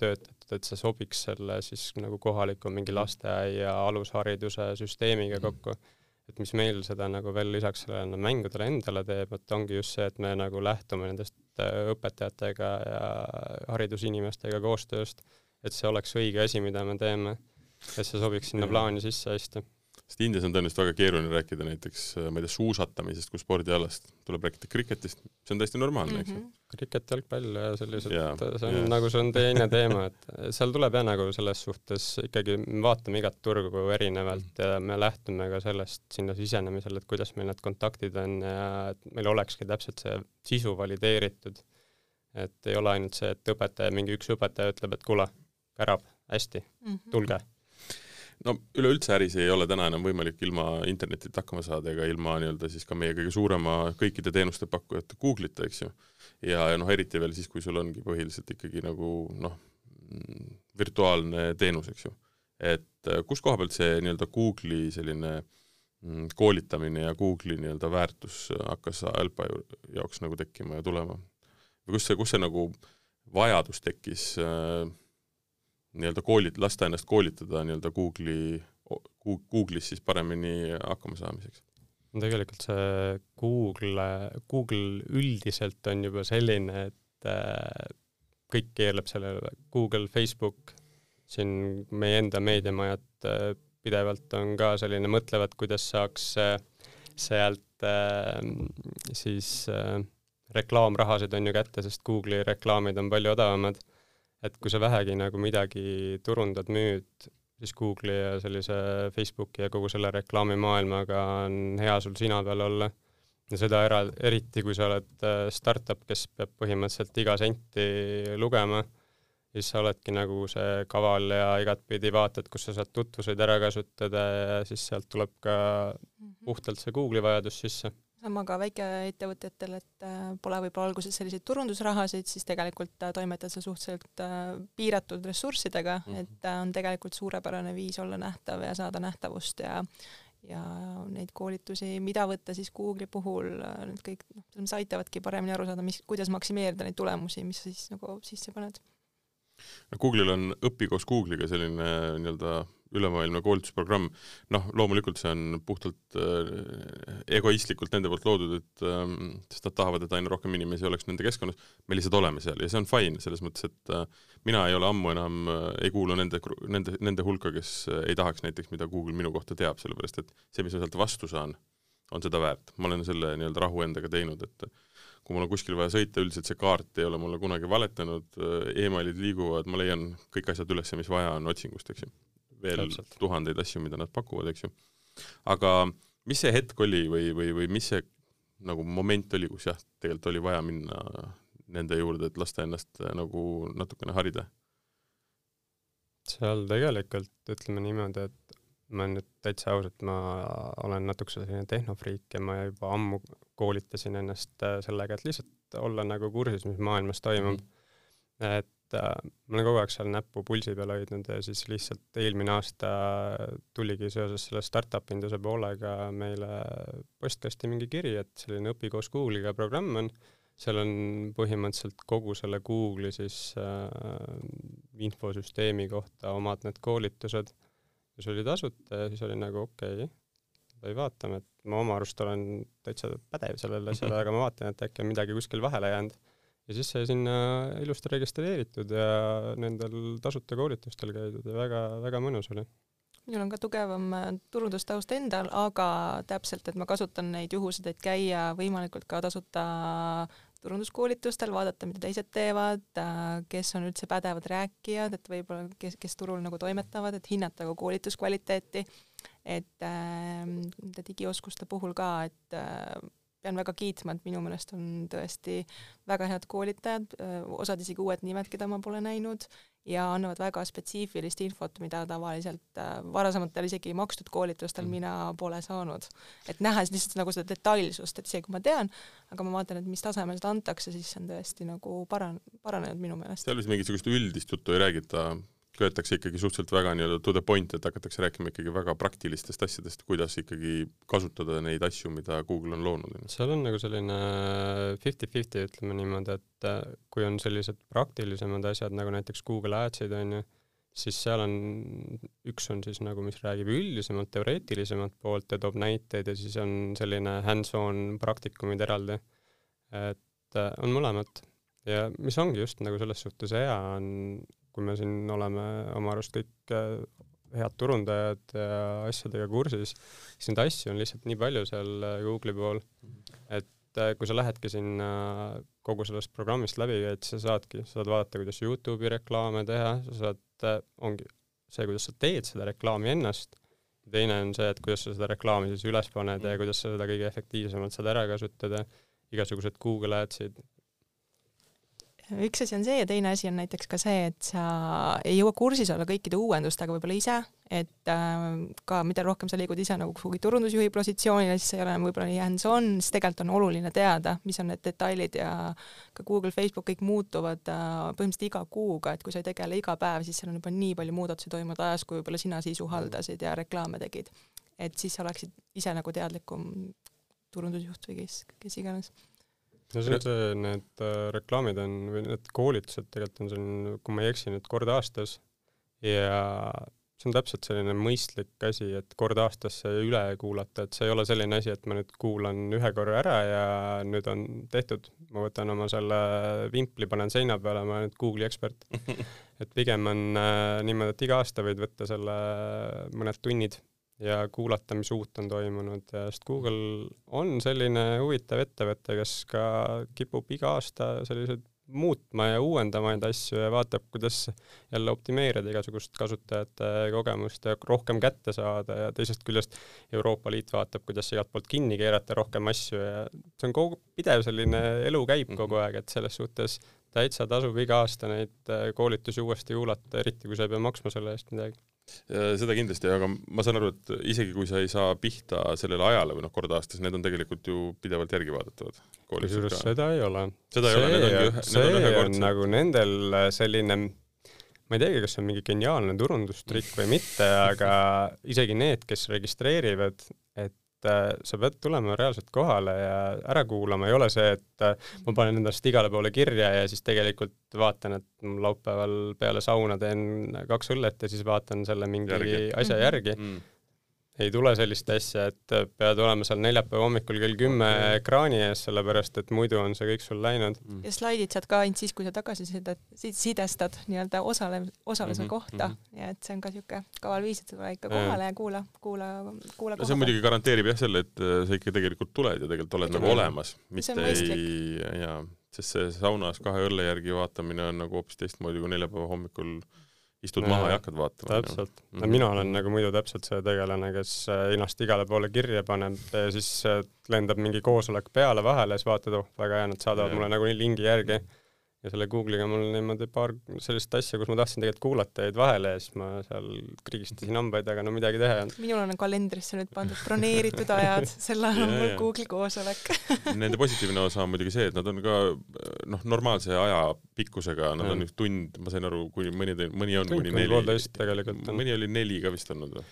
töötatud, et see sobiks selle siis nagu kohaliku mingi lasteaia alushariduse süsteemiga mhm. kokku. et mis meil seda nagu veel lisaks sellele mängudele endale teeb, et ongi just see, et me nagu lähtume nendest õpetajatega ja haridusinimestega koostööst, et see oleks õige asi, mida me teeme et see sobiks sinna plaani sisse hästi. sest Indias on tõenäoliselt väga keeruline rääkida näiteks, äh, ma ei tea, suusatamisest kui spordialast, tuleb rääkida kriketist, see on täiesti normaalne mm, -hmm. eks ju. Mhm. kriket, jalgpall ja sellised yeah,, see on yeah. nagu, see on teine teema, et seal tuleb jah, nagu selles suhtes ikkagi, me vaatame igat turgu erinevalt ja me lähtume ka sellest sinna sisenemisel, et kuidas meil need kontaktid on ja et meil olekski täpselt see sisu valideeritud. et ei ole ainult see, et õpetaja, mingi üks õpetaja ütleb, et kuule, värab, hästi mm, -hmm. tulge no üleüldse äris ei ole täna enam võimalik ilma internetita hakkama saada ega ilma nii-öelda siis ka meie kõige suurema kõikide teenuste pakkujate Google'ita, eks ju. ja, ja noh, eriti veel siis, kui sul ongi põhiliselt ikkagi nagu noh, virtuaalne teenus, eks ju. et äh, kus koha pealt see nii-öelda Google'i selline mm, koolitamine ja Google'i nii-öelda väärtus hakkas Alpa jaoks nagu tekkima ja tulema? või kus see, kus see nagu vajadus tekkis äh, nii-öelda koolit-, lasta ennast koolitada nii-öelda Google'i, Google'is siis paremini hakkama saamiseks? no tegelikult see Google, Google üldiselt on juba selline, et äh, kõik keerleb sellele, Google, Facebook, siin meie enda meediamajad äh, pidevalt on ka selline, mõtlevad, kuidas saaks äh, sealt siis reklaamrahasid on ju kätte, sest Google'i reklaamid on palju odavamad et kui sa vähegi nagu midagi turundad, müüd, siis Google'i ja sellise Facebooki ja kogu selle reklaamimaailmaga on hea sul sina peal olla. ja seda era-, eriti kui sa oled äh, startup, kes peab põhimõtteliselt iga senti lugema, siis sa oledki nagu see kaval ja igatpidi vaatad, kus sa saad tutvuseid ära kasutada ja siis sealt tuleb ka mhm. puhtalt see Google'i vajadus sisse sama ka väikeettevõtjatel, et äh, pole võib-olla alguses selliseid turundusrahasid, siis tegelikult äh, toimetad sa suhteliselt äh, piiratud ressurssidega mm, -hmm. et on tegelikult suurepärane viis olla nähtav ja saada nähtavust ja ja neid koolitusi, mida võtta siis Google'i puhul, need kõik noh, selles mõttes aitavadki paremini aru saada, mis, kuidas maksimeerida neid tulemusi, mis sa siis nagu sisse paned. no Google'il on Õpi koos Google'iga selline nii-öelda ülemaailmne koolitusprogramm, noh, loomulikult see on puhtalt äh, egoistlikult nende poolt loodud, et äh, sest nad tahavad, et aina rohkem inimesi oleks nende keskkonnas, me lihtsalt oleme seal ja see on fine, selles mõttes, et äh, mina ei ole ammu enam äh,, ei kuulu nende, nende, nende hulka, kes äh, ei tahaks näiteks, mida Google minu kohta teab, sellepärast et see, mis ma sealt vastu saan, on seda väärt. ma olen selle nii-öelda rahu endaga teinud, et kui mul on kuskil vaja sõita, üldiselt see kaart ei ole mulle kunagi valetanud e, emailid liiguvad, ma leian kõik asjad üles, mis vaja on otsingust, eks ju veel Täpselt. tuhandeid asju, mida nad pakuvad, eks ju. aga mis see hetk oli või, või, või mis see nagu moment oli, kus jah, tegelikult oli vaja minna nende juurde, et lasta ennast äh, nagu natukene harida? seal tegelikult ütleme niimoodi, et ma nüüd täitsa ausalt, ma olen natuke selline tehnofriik ja ma juba ammu koolitasin ennast äh, sellega, et lihtsalt olla nagu kursis, mis maailmas toimub mm. -hmm. et et äh, ma olen kogu aeg seal näppu pulsi peal hoidnud ja siis lihtsalt eelmine aasta tuligi seoses selle startup induse poolega meile postkasti mingi kiri, et selline Õpi koos Google'iga programm on, seal on põhimõtteliselt kogu selle Google'i siis äh, infosüsteemi kohta omad need koolitused. Ja see oli tasuta ja siis oli nagu okei okay,, või vaatame, et ma oma arust olen täitsa pädev sellele asjale, aga ma vaatan, et äkki on midagi kuskil vahele jäänud ja siis sai sinna ilusti registreeritud ja nendel tasuta koolitustel käidud ja väga, väga mõnus oli. minul on ka tugevam äh, turundustaust endal, aga täpselt, et ma kasutan neid juhuseid, et käia võimalikult ka tasuta turunduskoolitustel, vaadata, mida teised teevad, äh, kes on üldse pädevad rääkijad, et võib-olla kes, kes turul nagu toimetavad, et hinnata ka koolituskvaliteeti, et äh, nende digioskuste puhul ka, et äh, pean väga kiitma, et minu meelest on tõesti väga head koolitajad, osad isegi uued nimed, keda ma pole näinud, ja annavad väga spetsiifilist infot, mida tavaliselt varasematel isegi makstud koolitustel mm. mina pole saanud. et nähes lihtsalt nagu seda detailsust, et isegi kui ma tean, aga ma vaatan, et mis tasemel seda antakse, siis see on tõesti nagu paran-, paranenud minu meelest. seal vist mingisugust üldist juttu ei räägita köetakse ikkagi suhteliselt väga nii-öelda to the point, et hakatakse rääkima ikkagi väga praktilistest asjadest, kuidas ikkagi kasutada neid asju, mida Google on loonud. seal on nagu selline fifty-fifty, ütleme niimoodi, et äh, kui on sellised praktilisemad asjad, nagu näiteks Google Adsid, on ju, siis seal on, üks on siis nagu, mis räägib üldisemalt, teoreetilisemat poolt ja toob näiteid ja siis on selline hands-on praktikumid eraldi. et äh, on mõlemat ja mis ongi just nagu selles suhtes hea, on kui me siin oleme oma arust kõik äh, head turundajad ja asjadega kursis, siis neid asju on lihtsalt nii palju seal äh, Google'i pool, et äh, kui sa lähedki sinna kogu sellest programmist läbi, et sa saadki, sa saad vaadata, kuidas Youtube'i reklaame teha, sa saad, ongi see, kuidas sa teed seda reklaami ennast, teine on see, et kuidas sa seda reklaami siis üles paned ja kuidas sa seda kõige efektiivsemalt saad ära kasutada, igasugused Google Adsid, üks asi on see ja teine asi on näiteks ka see, et sa ei jõua kursis olla kõikide uuendustega võib-olla ise, et äh, ka mida rohkem sa liigud ise nagu kuhugi turundusjuhi positsioonile, siis sa ei ole enam võib-olla nii hands-on, siis tegelikult on oluline teada, mis on need detailid ja ka Google, Facebook, kõik muutuvad äh, põhimõtteliselt iga kuuga, et kui sa ei tegele iga päev, siis seal on juba nii palju muudatusi toimunud ajas, kui võib-olla sina sisu haldasid ja reklaame tegid. et siis sa oleksid ise nagu teadlikum turundusjuht või kes, kes iganes no see on see, need äh, reklaamid on või need koolitused tegelikult on selline, kui ma ei eksi, nüüd kord aastas. Ja see on täpselt selline mõistlik asi, et kord aastas see üle kuulata, et see ei ole selline asi, et ma nüüd kuulan ühe korra ära ja nüüd on tehtud, ma võtan oma selle vimpli, panen seina peale, ma olen nüüd Google'i ekspert. et pigem on äh, niimoodi, et iga aasta võid võtta selle mõned tunnid ja kuulata, mis uut on toimunud ja sest Google on selline huvitav ettevõte, kes ka kipub iga aasta selliseid muutma ja uuendamaid asju ja vaatab, kuidas jälle optimeerida igasugust kasutajate kogemust ja rohkem kätte saada ja teisest küljest Euroopa Liit vaatab, kuidas igalt poolt kinni keerata rohkem asju ja see on kogu, pidev selline elu käib kogu mhm. aeg, et selles suhtes täitsa tasub iga aasta neid koolitusi uuesti kuulata, eriti kui sa ei pea maksma selle eest midagi seda kindlasti, aga ma saan aru, et isegi kui sa ei saa pihta sellele ajale või noh, kord aastas, need on tegelikult ju pidevalt järgi vaadatavad. kusjuures seda ei ole. seda ei see, ole, need on ju, need on ühekordsed. nagu nendel selline ma ei teagi, kas see on mingi geniaalne turundustrikk või mitte, aga isegi need, kes registreerivad, äh, sa pead tulema reaalselt kohale ja ära kuulama, ei ole see, et äh, ma panen endast igale poole kirja ja siis tegelikult vaatan, et laupäeval peale sauna teen kaks õllet ja siis vaatan selle mingi järgi. asja järgi mm. -hmm ei tule sellist asja, et pead olema seal neljapäeva hommikul kell kümme okay. ekraani ees, sellepärast et muidu on see kõik sul läinud. Mm.. ja slaidid saad ka ainult siis, kui sa tagasisidet, sidestad nii-öelda osale, osaluse mm -hmm. kohta. Mm -hmm. ja et see on ka niisugune kaval viis, et sa tule ikka kohale ja kuula, kuula, kuula no see muidugi garanteerib jah selle, et äh, sa ikka tegelikult tuled ja tegelikult oled nagu olemas, mitte ei, jaa, sest see saunas kahe õlle järgi vaatamine on nagu hoopis teistmoodi kui neljapäeva hommikul istud ja, maha ja hakkad vaatama. täpselt, no mhm. mina olen nagu muidu täpselt see tegelane, kes ennast igale poole kirja paneb ja siis lendab mingi koosolek peale vahele siis vaatad, oh, väga hea, nad saadavad ja. mulle nagunii lingi järgi mm ja selle Google'iga mul niimoodi paar sellist asja, kus ma tahtsin tegelikult kuulata, jäid vahele ja siis ma seal krigistasin hambaid, aga no midagi teha ei olnud. minul on kalendrisse nüüd pandud broneeritud ajad, sel ajal on mul Google'i koosolek Nende positiivne osa on muidugi see, et nad on ka noh, normaalse aja pikkusega, nad on üks tund, ma sain aru, kui mõni, mõni on kuni neli. mõni oli neli ka vist olnud või?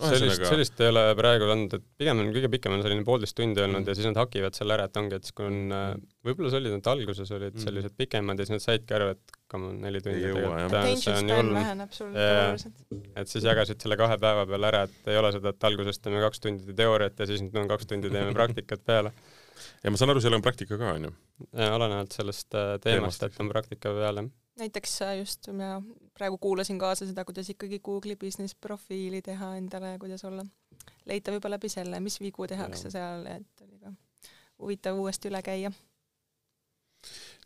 No, sellist, sellist ei ole praegu olnud, et pigem on kõige pikem on selline poolteist tundi olnud mm. ja siis nad hakivad selle ära, et ongi, et siis kui on, äh, võib-olla see oli, et alguses olid mm. sellised pikemad ja siis nad saidki aru, et come on, neli tundi tegelikult, äh, et siis jagasid selle kahe päeva peale ära, et ei ole seda, et alguses teeme kaks tundi teooriat ja siis nüüd on kaks tundi teeme praktikat peale. ja ma saan aru, seal on praktika ka, on ju? olenevalt sellest äh, teemast, et on praktika peal, jah näiteks just ma praegu kuulasin kaasa seda, kuidas ikkagi Google'i business profiili teha endale ja kuidas olla leitav juba läbi selle, mis vigu tehakse ja. seal, et oli ka huvitav uuesti üle käia.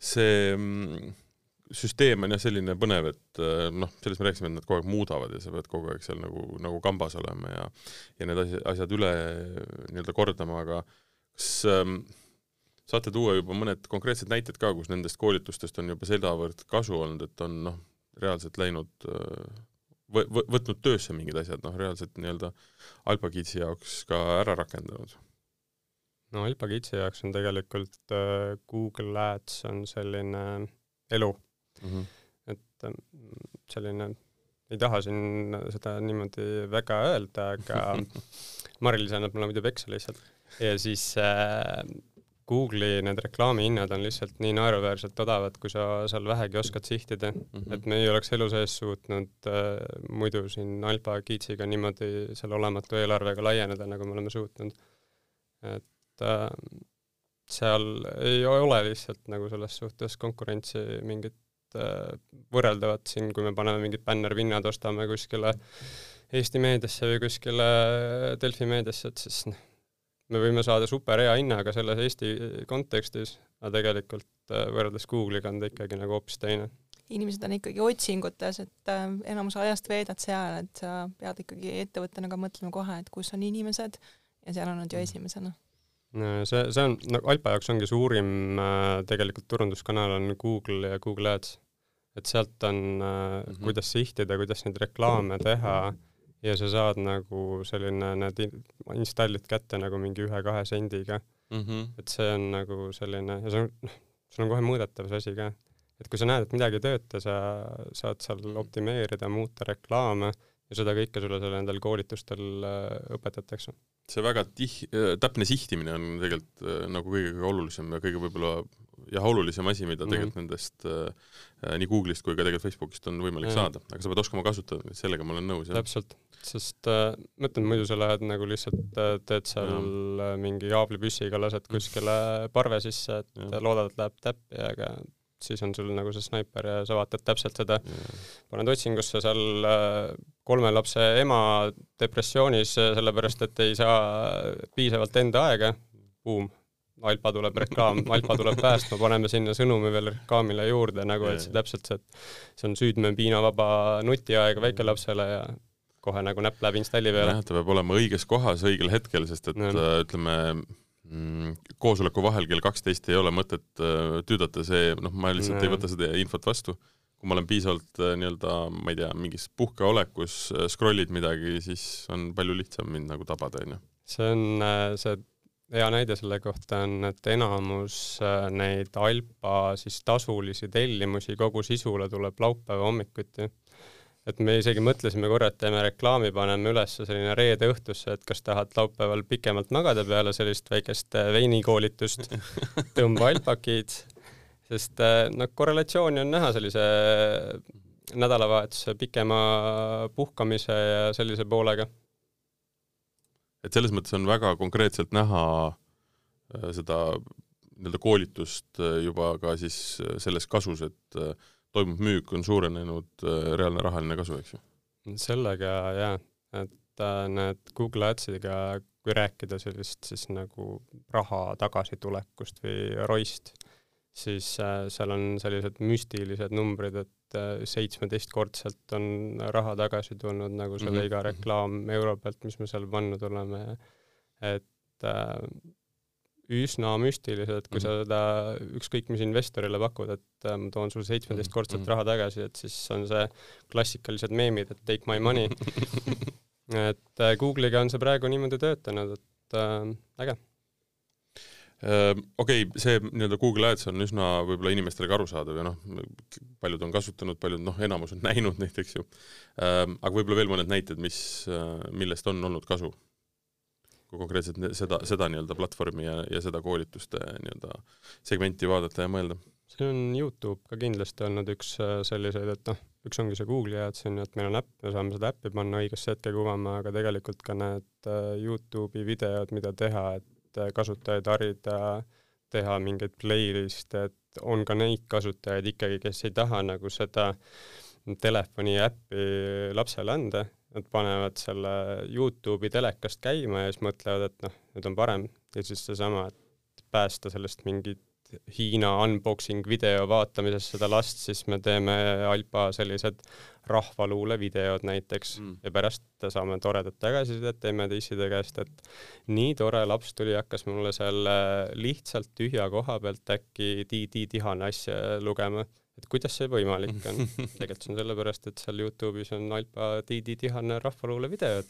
see mm, süsteem on jah selline põnev, et äh, noh, sellest me rääkisime, et nad kogu aeg muudavad ja sa pead kogu aeg seal nagu, nagu kambas olema ja ja need asjad, asjad üle nii-öelda kordama, aga kas ähm, saate tuua juba mõned konkreetsed näited ka, kus nendest koolitustest on juba sedavõrd kasu olnud, et on noh, reaalselt läinud võ-, võ-, võtnud töösse mingid asjad, noh reaalselt nii-öelda Alpha-Kidsi jaoks ka ära rakendanud? no Alpha-Kidsi jaoks on tegelikult äh, Google Ads on selline elu mm. -hmm. et äh, selline, ei taha siin seda niimoodi väga öelda, aga Mari-Liis annab mulle muidu peksa lihtsalt. ja siis äh, Google'i need reklaamihinnad on lihtsalt nii naeruväärselt odavad, kui sa seal vähegi oskad sihtida mm. -hmm. et me ei oleks elu sees suutnud äh, muidu siin Alpa Kiitsiga niimoodi selle olematu eelarvega laieneda, nagu me oleme suutnud. et äh, seal ei ole lihtsalt nagu selles suhtes konkurentsi mingit äh, võrreldavat siin, kui me paneme mingid bännerpinnad, ostame kuskile Eesti meediasse või kuskile Delfi meediasse, et siis noh, me võime saada super hea hinnaga selles Eesti kontekstis, aga tegelikult äh, võrreldes Google'iga on ta ikkagi nagu hoopis teine. inimesed on ikkagi otsingutes, et äh, enamus ajast veedad seal, et sa pead ikkagi ettevõttena ka mõtlema kohe, et kus on inimesed ja seal on nad ju esimesena. see, see on, no Alpa jaoks ongi suurim tegelikult turunduskanal on Google ja Google Ads. et sealt on mm, -hmm. kuidas sihtida, kuidas neid reklaame teha mm, -hmm ja sa saad nagu selline, need installid kätte nagu mingi ühe-kahe sendiga mm. -hmm. et see on nagu selline ja see on, noh, sul on kohe mõõdetav see asi ka. et kui sa näed, et midagi ei tööta, sa saad seal optimeerida, muuta reklaame ja seda kõike sulle seal nendel koolitustel äh, õpetatakse. see väga tih-, äh, täpne sihtimine on tegelikult äh, nagu kõige, kõige olulisem ja kõige võib-olla jah, olulisem asi, mida tegelikult mm -hmm. nendest nii Google'ist kui ka tegelikult Facebookist on võimalik mm -hmm. saada, aga sa pead oskama kasutada, sellega ma olen nõus, täpselt, sest äh, ma ütlen, muidu sa lähed nagu lihtsalt äh, teed seal ja. mingi jaablipüssiga, lased kuskile parve sisse, et ja. loodad, et läheb täppi, aga siis on sul nagu see snaiper ja sa vaatad täpselt seda, paned otsingusse seal äh, kolme lapse ema depressioonis, sellepärast et ei saa piisavalt enda aega, buum, Alpa tuleb reklaam, Alpa tuleb päästma, paneme sinna sõnumi veel reklaamile juurde nagu, et see täpselt see, et see on süüdme piinavaba nutiaeg väikelapsele ja kohe nagu näpp läheb installi peale. jah, ta peab olema õiges kohas õigel hetkel, sest et ja. Äh, ütleme mm, koosoleku vahel kell kaksteist ei ole mõtet äh, tüüdata, see noh, ma lihtsalt ja. ei võta seda infot vastu. kui ma olen piisavalt äh, nii-öelda, ma ei tea, mingis puhkeolekus, scroll'id midagi, siis on palju lihtsam mind nagu tabada, onju. see on see hea näide selle kohta on, et enamus neid Alpa siis tasulisi tellimusi kogu sisule tuleb laupäeva hommikuti. Et me isegi mõtlesime korra, et teeme reklaami, paneme üles selline reede õhtusse, et kas tahad laupäeval pikemalt magada peale sellist väikest äh, veinikoolitust, tõmba Alpakid, sest äh, noh, korrelatsiooni on näha sellise nädalavahetuse pikema puhkamise ja sellise poolega. Et selles mõttes on väga konkreetselt näha äh, seda nii-öelda koolitust äh, juba ka siis äh, selles kasus, et toimub müük, on suurenenud reaalne rahaline kasu, eks ju? sellega jaa, et need Google Adsiga, kui rääkida sellist siis nagu raha tagasitulekust või ROI-st, siis äh, seal on sellised müstilised numbrid, et äh, seitsmeteistkordselt on raha tagasi tulnud nagu selle mm -hmm. iga reklaam euro pealt, mis me seal pannud oleme, et äh, üsna müstilised, kui mm -hmm. sa seda ükskõik mis investorile pakud, et äh, ma toon sulle seitsmeteistkordselt mm -hmm. raha tagasi, et siis on see klassikalised meemid, et take my money et äh, Google'iga on see praegu niimoodi töötanud, et äh, äge Ehm, okei okay,, see nii-öelda Google Ads on üsna võib-olla inimestele ka arusaadav ja noh, paljud on kasutanud, paljud noh, enamus on näinud neid, eks ju. Ehm, aga võib-olla veel mõned näited, mis, millest on olnud kasu? Konkreetselt seda, seda nii-öelda platvormi ja, ja seda koolituste nii-öelda segmenti vaadata ja mõelda? see on Youtube ka kindlasti olnud üks äh, selliseid, et noh, üks ongi see Google'i Ads on ju, et meil on äpp, me saame seda äppi panna õigesse hetke kuvama, aga tegelikult ka need äh, Youtube'i videod, mida teha, et et kasutajaid harida, teha mingeid playlist'e, et on ka neid kasutajaid ikkagi, kes ei taha nagu seda telefoni äppi lapsele anda, nad panevad selle Youtube'i telekast käima ja siis mõtlevad, et noh, nüüd on parem. Ja siis seesama, et päästa sellest mingit Hiina unboxing video vaatamisest seda last, siis me teeme Alpa sellised rahvaluule videod näiteks. Mm. ja pärast saame toredat tagasisidet emme-tisside käest, et nii tore laps tuli, hakkas mulle seal lihtsalt tühja koha pealt äkki Ti-Ti-Tihane asja lugema, et kuidas see võimalik on. tegelikult see on sellepärast, et seal Youtube'is on Alpa Ti-Ti-Tihane rahvaluule videod.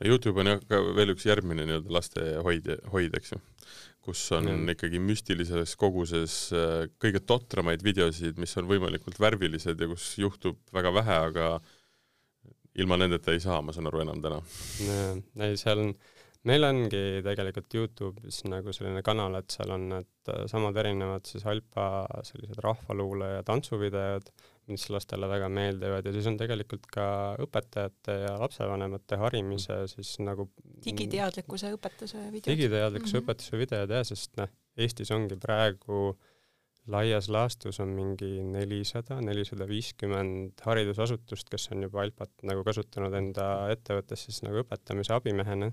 no Youtube on jah ka veel üks järgmine nii-öelda laste hoid, hoid, eks ju kus on mm. ikkagi müstilises koguses äh, kõige totramaid videosid, mis on võimalikult värvilised ja kus juhtub väga vähe, aga ilma nendeta ei saa, ma saan aru, enam täna. ei, seal on, meil ongi tegelikult Youtube'is nagu selline kanal, et seal on need äh, samad erinevad siis Alpa sellised rahvaluule ja tantsuvideod, mis lastele väga meeldivad ja siis on tegelikult ka õpetajate ja lapsevanemate harimise siis nagu digiteadlikkuse õpetuse videod. digiteadlikkuse mm -hmm. õpetuse videod jah, sest noh, Eestis ongi praegu laias laastus on mingi nelisada, nelisada viiskümmend haridusasutust, kes on juba Alpat nagu kasutanud enda ettevõttes siis nagu õpetamise abimehena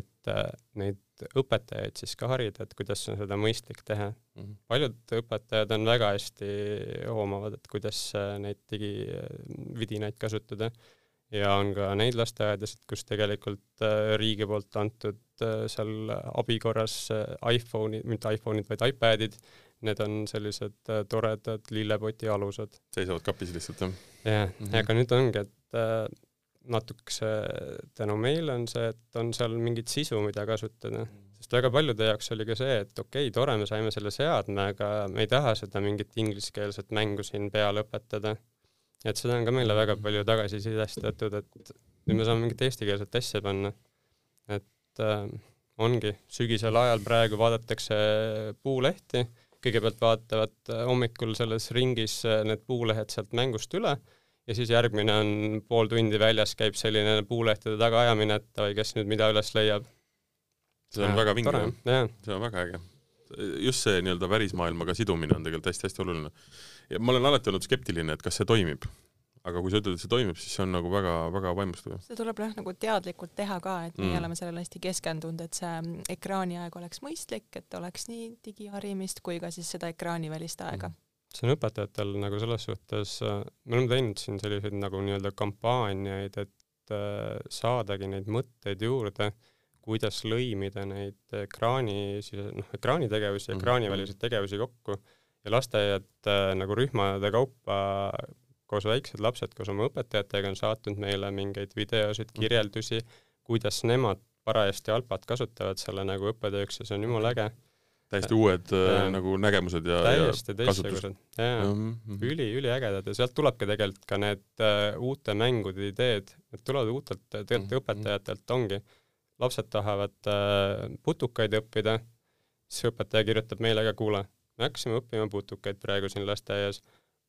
et äh, neid õpetajaid siis ka harida, et kuidas on seda mõistlik teha mm. -hmm. paljud õpetajad on väga hästi hoomavad, et kuidas äh, neid digividinaid kasutada ja on ka neid lasteaedasid, kus tegelikult äh, riigi poolt antud seal abi korras iPhone'id, mitte iPhone'id, vaid iPadid, need on sellised toredad lillepoti alused. seisavad kapis lihtsalt, jah? jah, mhm. aga nüüd ongi, et natukese tänu meile on see, et on seal mingit sisu, mida kasutada. sest väga paljude jaoks oli ka see, et okei okay,, tore, me saime selle seadme, aga me ei taha seda mingit ingliskeelset mängu siin peale õpetada. et seda on ka meile väga palju tagasisidestatud, et nüüd me saame mingit eestikeelset asja panna. et äh, ongi, sügisel ajal praegu vaadatakse puulehti, kõigepealt vaatavad hommikul selles ringis need puulehed sealt mängust üle ja siis järgmine on pool tundi väljas, käib selline puulehtede tagaajamine, et davai, kes nüüd mida üles leiab. see on ja, väga vinge, see on väga äge. just see nii-öelda välismaailmaga sidumine on tegelikult hästi-hästi oluline. ja ma olen alati olnud skeptiline, et kas see toimib. aga kui sa ütled, et see toimib, siis see on nagu väga-väga vaimustav. see tuleb jah, nagu teadlikult teha ka, et mm. meie oleme sellele hästi keskendunud, et see ekraaniaeg oleks mõistlik, et oleks nii digiharimist kui ka siis seda ekraanivälist aega mm see on õpetajatel nagu selles suhtes, äh, me oleme teinud siin selliseid nagu nii-öelda kampaaniaid, et äh, saadagi neid mõtteid juurde, kuidas lõimida neid ekraani, noh, ekraanitegevusi ja mhm, ekraaniväliseid tegevusi kokku ja lasteaiad äh, nagu rühmade kaupa koos väiksed lapsed koos oma õpetajatega on saatnud meile mingeid videosid, mhm. kirjeldusi, kuidas nemad parajasti Alpat kasutavad selle nagu õppetööks ja see on jumala äge täiesti uued äh, ja, nagu nägemused ja täiesti teistsugused, jaa. Mm -hmm. üli, üliägedad ja sealt tulebki tegelikult ka need uh, uute mängude ideed, need tulevad uutelt, tegelikult mm -hmm. õpetajatelt ongi, lapsed tahavad uh, putukaid õppida, siis õpetaja kirjutab meile ka, kuule, me hakkasime õppima putukaid praegu siin lasteaias,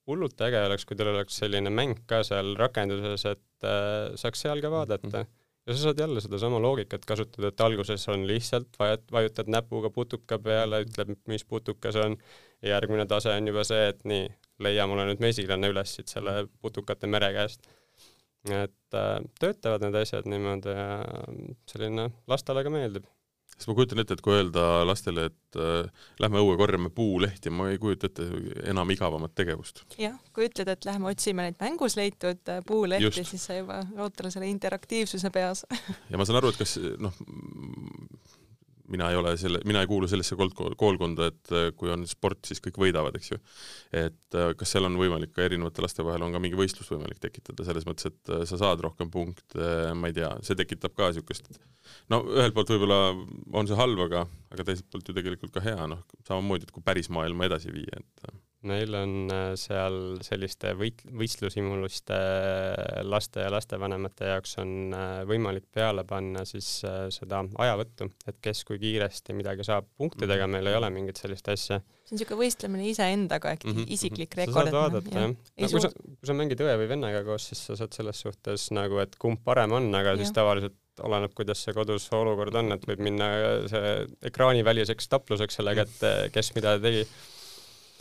hullult äge oleks, kui teil oleks selline mäng ka seal rakenduses, et uh, saaks seal ka vaadata. Mm. -hmm ja sa saad jälle sedasama loogikat kasutada, et alguses on lihtsalt vajut-, vajutad näpuga putuka peale, ütleb, mis putukas on, ja järgmine tase on juba see, et nii, leia mulle nüüd mesilane üles siit selle putukate mere käest. et äh, töötavad need asjad niimoodi ja selline lastele ka meeldib. Sest ma kujutan ette, et kui öelda lastele, et äh, lähme õue korjame puulehti, ma ei kujuta ette enam igavamat tegevust. jah, kui ütled, et lähme otsime neid mängus leitud äh, puulehti, siis sa juba lood talle selle interaktiivsuse peas ja ma saan aru, et kas noh, mina ei ole selle, mina ei kuulu sellesse koolkonda, et äh, kui on sport, siis kõik võidavad, eks ju. et äh, kas seal on võimalik ka erinevate laste vahel on ka mingi võistlus võimalik tekitada, selles mõttes, et äh, sa saad rohkem punkte, ma ei tea, see tekitab ka niisugust no ühelt poolt võib-olla on see halb, aga, aga teiselt poolt ju tegelikult ka hea, noh, samamoodi, et kui päris maailma edasi viia, et meil on äh, seal selliste võit-, võistlushimuliste äh, laste ja lastevanemate jaoks on äh, võimalik peale panna siis seda ajavõttu, et kes kui kiiresti midagi saab punktidega, meil ei ole mingit sellist asja. see on niisugune võistlemine iseendaga ehk mm -hmm. isiklik rekord. sa saad vaadata jah, no, kui sa, kui sa mängid õe või vennaga koos, siis sa saad selles suhtes nagu, et kumb parem on, aga ja. siis tavaliselt oleneb, kuidas see kodus olukord on, et võib minna see ekraaniväliseks tapluseks sellega, et kes mida tegi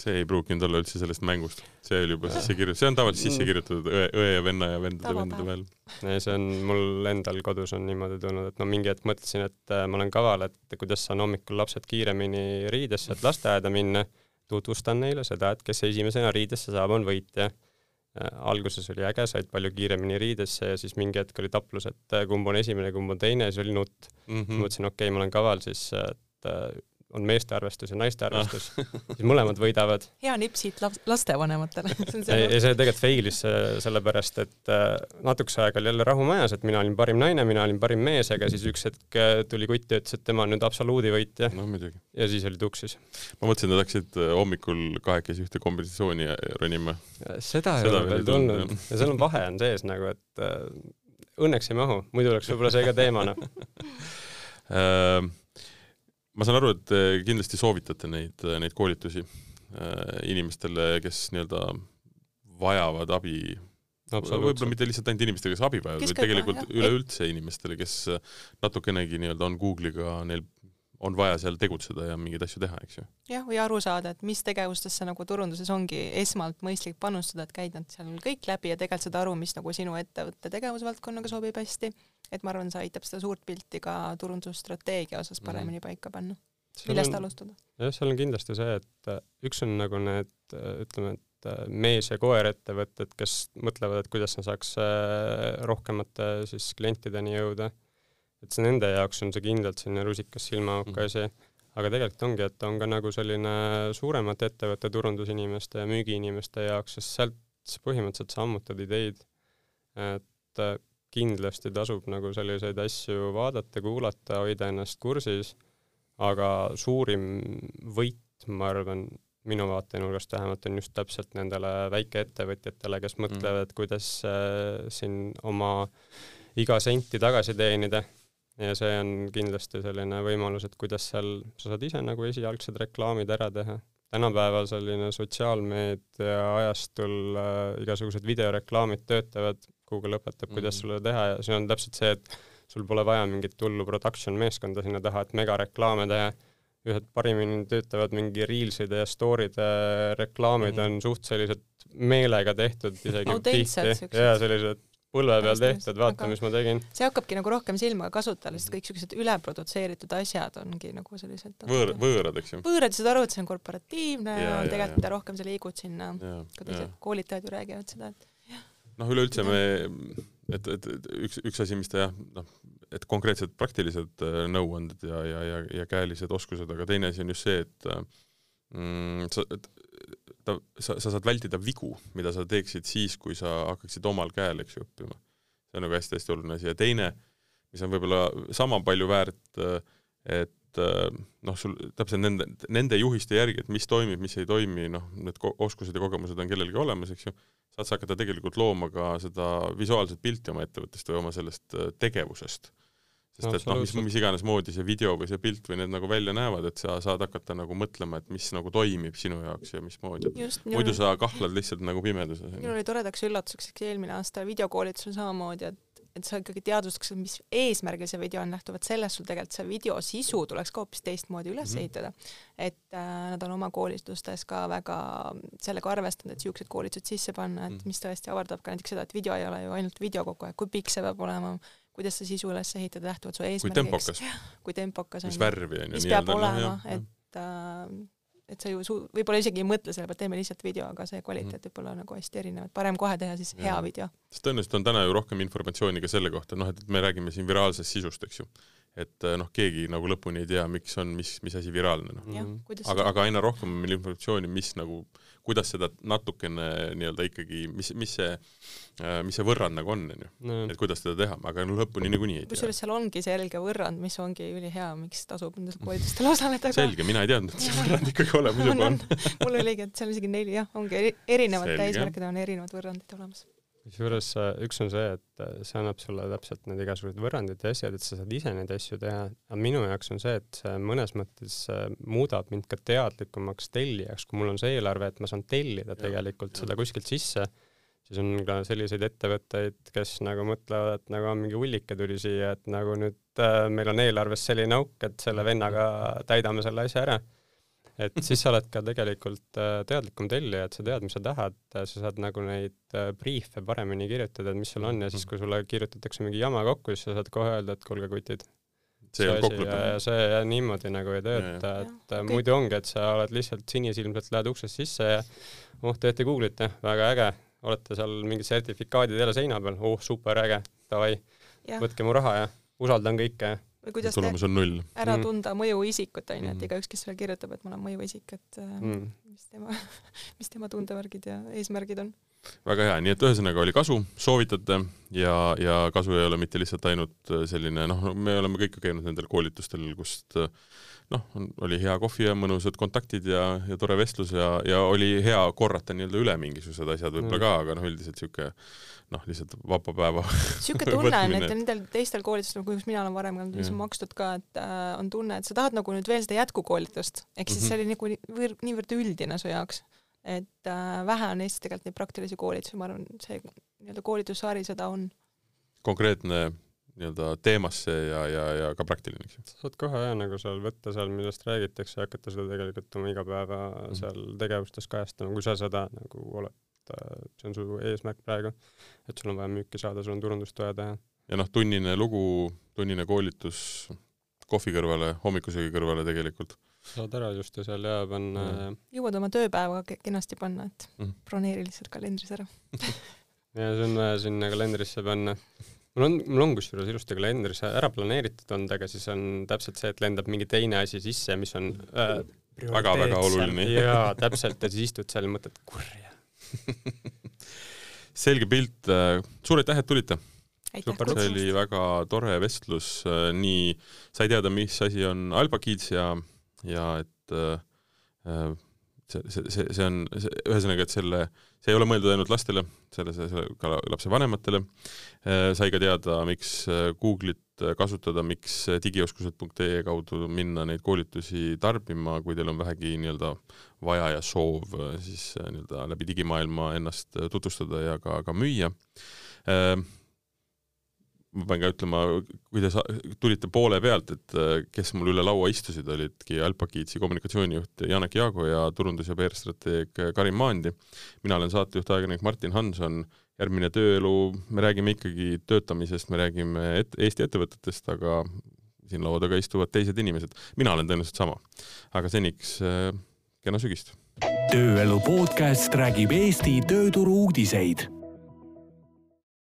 see ei pruukinud olla üldse sellest mängust, see oli juba sisse kirjutatud, see on tavaliselt sisse kirjutatud õe, õe ja venna ja vendade, vendade vahel. see on mul endal kodus on niimoodi tulnud, et no mingi hetk mõtlesin, et äh, ma olen kaval, et kuidas saan hommikul lapsed kiiremini riidesse, et lasteaeda minna, tutvustan neile seda, et kes esimesena riidesse saab, on võitja äh, alguses oli äge, said palju kiiremini riidesse ja siis mingi hetk oli taplus, et äh, kumb on esimene, kumb on teine, siis oli nutt mm. -hmm. mõtlesin, okei okay,, ma olen kaval, siis et on meeste arvestus ja naiste arvestus ah. siis mõlemad võidavad. hea nipp siit lastevanematele ei, see tegelikult fail'is sellepärast, et äh, natukese aega oli jälle rahu majas, et mina olin parim naine, mina olin parim mees, aga siis üks hetk äh, tuli kutt ja ütles, et tema on nüüd absoluudivõitja no,. ja siis oli tuksis. ma mõtlesin, et läksid äh, hommikul kahekesi ühte kompensatsiooni ronima. seda ei ole veel tulnud ja seal on vahe on sees nagu, et õnneks ei mahu, muidu oleks võib-olla see ka teemana ma saan aru, et kindlasti soovitate neid, neid koolitusi äh, inimestele, kes nii-öelda vajavad abi. Võib-olla mitte lihtsalt ainult inimestele, kes abi vajavad, vaid tegelikult üleüldse inimestele, kes natukenegi nii-öelda on Google'iga, neil on vaja seal tegutseda ja mingeid asju teha, eks ju. jah, või aru saada, et mis tegevustesse nagu turunduses ongi esmalt mõistlik panustada, et käid nad seal kõik läbi ja tegelikult saad aru, mis nagu sinu ettevõtte tegevusvaldkonnaga sobib hästi et ma arvan, see aitab seda suurt pilti ka turundusstrateegia osas mhm. paremini mm. paika panna. millest alustada? jah, seal on kindlasti see, et äh, üks on nagu need äh, ütleme, et äh, mees- ja koerettevõtted, kes mõtlevad, et kuidas nad saaks rohkemate siis klientideni jõuda. et see nende jaoks on see kindlalt selline rusikas silmaauku mm. asi, aga tegelikult ongi, et on ka nagu selline suuremate ettevõtte turundusinimeste ja müügiinimeste jaoks, sest sealt põhimõtteliselt sa ammutad ideid, et kindlasti tasub nagu selliseid asju vaadata, kuulata, hoida ennast kursis, aga suurim võit, ma arvan, minu vaatenurgast vähemalt on just täpselt nendele väikeettevõtjatele, kes mm. mõtlevad mm., kuidas äh, siin oma iga senti tagasi teenida. ja see on kindlasti selline võimalus, et kuidas seal, sa saad ise nagu esialgsed reklaamid ära teha. tänapäeval selline sotsiaalmeedia ajastul äh, igasugused videoreklaamid töötavad Google õpetab, kuidas mm. sulle teha ja see on täpselt see, et sul pole vaja mingit hullu production meeskonda sinna taha, et megareklaame teha, ühed parimini töötavad mingi Reelside ja story'de reklaamid mm. on suht sellised meelega tehtud isegi tihti ja sellised põlve peal tehtud, vaata, mis ma tegin. see hakkabki nagu rohkem silma kasutajale, sest kõik siuksed üleprodutseeritud asjad ongi nagu sellised võõr, võõrad, eks ju. võõrad, saad aru, et see on korporatiivne ja, ja tegelikult mida rohkem sa liigud sinna, ka teised koolitajad ju räägivad seda, et noh, üleüldse me, et, et, et üks, üks asi, mis ta jah, noh, et konkreetsed praktilised äh, nõuanded ja, ja, ja, ja käelised oskused, aga teine asi on just see, et mm, sa, ta, sa, sa saad vältida vigu, mida sa teeksid siis, kui sa hakkaksid omal käel, eks ju, õppima. see on nagu hästi-hästi oluline asi ja teine, mis on võib-olla sama palju väärt, äh, et äh, noh, sul täpselt nende, nende juhiste järgi, et mis toimib, mis ei toimi, noh, need oskused ja kogemused on kellelgi olemas, eks ju, saad sa hakata tegelikult looma ka seda visuaalset pilti oma ettevõttest või oma sellest äh, tegevusest. sest no, et noh, mis, mis iganes moodi see video või see pilt või need nagu välja näevad, et sa saad hakata nagu mõtlema, et mis nagu toimib sinu jaoks ja mismoodi, muidu sa kahlad lihtsalt nagu pimeduses. minul oli toredaks üllatuseks, eks eelmine aasta videokoolitusel samamoodi, et et sa ikkagi teadvustaks, mis eesmärgil see video on, lähtuvalt sellest sul tegelikult see video sisu tuleks ka hoopis teistmoodi üles mm -hmm. ehitada. et äh, nad on oma koolitustes ka väga sellega arvestanud, et niisugused koolitused sisse panna, et mm -hmm. mis tõesti avardab ka näiteks seda, et video ei ole ju ainult video kogu aeg, kui pikk see peab olema, kuidas sa sisu üles ehitad lähtuvalt su kui eesmärgiks, tempokas, kui tempokas mis on ju, värvi on ju mis peab noh, olema et äh, et sa ju suu-, võib-olla isegi ei mõtle selle pealt, teeme lihtsalt video, aga see kvaliteet võib olla nagu hästi erinev, et parem kohe teha siis hea Jaa. video. sest tõenäoliselt on täna ju rohkem informatsiooni ka selle kohta, noh et me räägime siin viraalsest sisust, eks ju. et noh, keegi nagu lõpuni ei tea, miks on, mis, mis asi viraalne, noh. Mhm., aga, aga aina rohkem on meil informatsiooni, mis nagu, kuidas seda natukene nii-öelda ikkagi, mis, mis see, mis see võrrand nagu on, onju. et kuidas seda teha, aga no lõpuni niikuinii ei tea. kusjuures seal ongi selge võrrand, mis ongi ülihea, miks tasub nendel koolitustel osaleda. selge, mina ei teadnud, et see võrrand ikkagi olemas juba on. mul oligi, et seal isegi neli jah, ongi eri, erinevate Selge. eesmärkidel on erinevad võrrandid olemas. Kusjuures äh, üks on see, et äh, see annab sulle täpselt need igasugused võrrandid ja asjad, et sa saad ise neid asju teha, aga minu jaoks on see, et see mõnes mõttes äh, muudab mind ka teadlikumaks tellijaks, kui mul on see eelarve, et ma saan tellida tegelikult seda kuskilt sisse, siis on ka selliseid ettevõtteid, kes nagu mõtlevad, et nagu on mingi hullike tuli siia, et nagu nüüd äh, meil on eelarves selline auk, et selle vennaga täidame selle asja ära et siis sa oled ka tegelikult äh, teadlikum tellija, et sa tead, mis sa tahad, sa saad nagu neid äh, briife paremini kirjutada, et mis sul on ja siis, kui sulle kirjutatakse mingi jama kokku, siis sa saad kohe öelda, et kuulge, kutid. see on asi kokku ja, ja see ja niimoodi nagu ei tööta, et äh, Okei. muidu ongi, et sa oled lihtsalt sinisilmselt lähed uksest sisse ja oh, teete Google'it, väga äge, olete seal mingid sertifikaadid jälle seina peal, oh super äge, davai, jah, võtke mu raha ja usaldan kõike. Või kuidas tulemus on null. ära Mm. tunda mõjuisikut onju, et Mm. igaüks, kes sulle kirjutab, et ma olen mõjuisik, et äh, Mm. mis tema, mis tema tundevärgid ja eesmärgid on. väga hea, nii et ühesõnaga oli kasu, soovitate ja, ja kasu ei ole mitte lihtsalt ainult äh, selline noh, me oleme kõik ju käinud nendel koolitustel, kust äh, noh, oli hea kohvi ja mõnusad kontaktid ja, ja tore vestlus ja, ja oli hea korrata nii-öelda üle mingisugused asjad võib-olla Mm. ka, aga noh, üldiselt sihuke noh, lihtsalt vaba päeva sihuke tunne on, et nendel teistel koolitustel, kus mina olen varem käinud, mis Jah. on makstud ka, et äh, on tunne, et sa tahad nagu nüüd veel seda jätkukoolitust, ehk siis Mhm. see oli nagu niivõrd, niivõrd üldine su jaoks, et äh, vähe on Eestis tegelikult neid praktilisi koolitusi, ma arvan, see nii-öelda koolitussari seda on. konkreetne nii-öelda teemasse ja, ja, ja ka praktiline, eks ju. sa saad kohe jah nagu seal võtta seal, millest räägitakse ja hakata seda tegelikult oma igapäeva Mhm. seal tegevustes kajastama, kui sa seda nagu oled, see on su eesmärk praegu, et sul on vaja müüki saada, sul on turundust vaja teha. ja noh, tunnine lugu, tunnine koolitus kohvi kõrvale, hommikusöögi kõrvale tegelikult. saad ära just ja seal ja panna Mhm. jõuad oma tööpäeva ke- kenasti panna, et Mhm. broneeri lihtsalt kalendris ära. ja see on vaja sinna kalendrisse panna. Mul on, mul on kusjuures ilusti kalendris ära planeeritud olnud, aga siis on täpselt see, et lendab mingi teine asi sisse, mis on äh, Väga-väga oluline. jaa, täpselt, ja siis istud seal ja mõtled, kurja. selge pilt, suur aitäh, et tulite. Super, see oli. väga tore vestlus, nii sai teada, mis asi on Alba Kids ja, ja et äh, see, see, see, see on, ühesõnaga, et selle, see ei ole mõeldud ainult lastele, selle, see ka lapse vanematele. sai ka teada, miks äh, Google'it kasutada, miks digioskused.ee kaudu minna neid koolitusi tarbima, kui teil on vähegi nii-öelda vaja ja soov äh, siis äh, nii-öelda läbi digimaailma ennast äh, tutvustada ja ka, ka müüa ma pean ka ütlema, kui te tulite poole pealt, et äh, kes mul üle laua istusid, olidki Alpakiitsi kommunikatsioonijuht Janek Jaago ja turundus- ja PR-strateeg Karin Maandi. mina olen saatejuht, ajakirjanik Martin Hanson. järgmine tööelu, me räägime ikkagi töötamisest, me räägime et, Eesti ettevõtetest, aga siin laua taga istuvad teised inimesed. mina olen tõenäoliselt sama. aga seniks äh, kena sügist tööelu podcast räägib Eesti tööturu uudiseid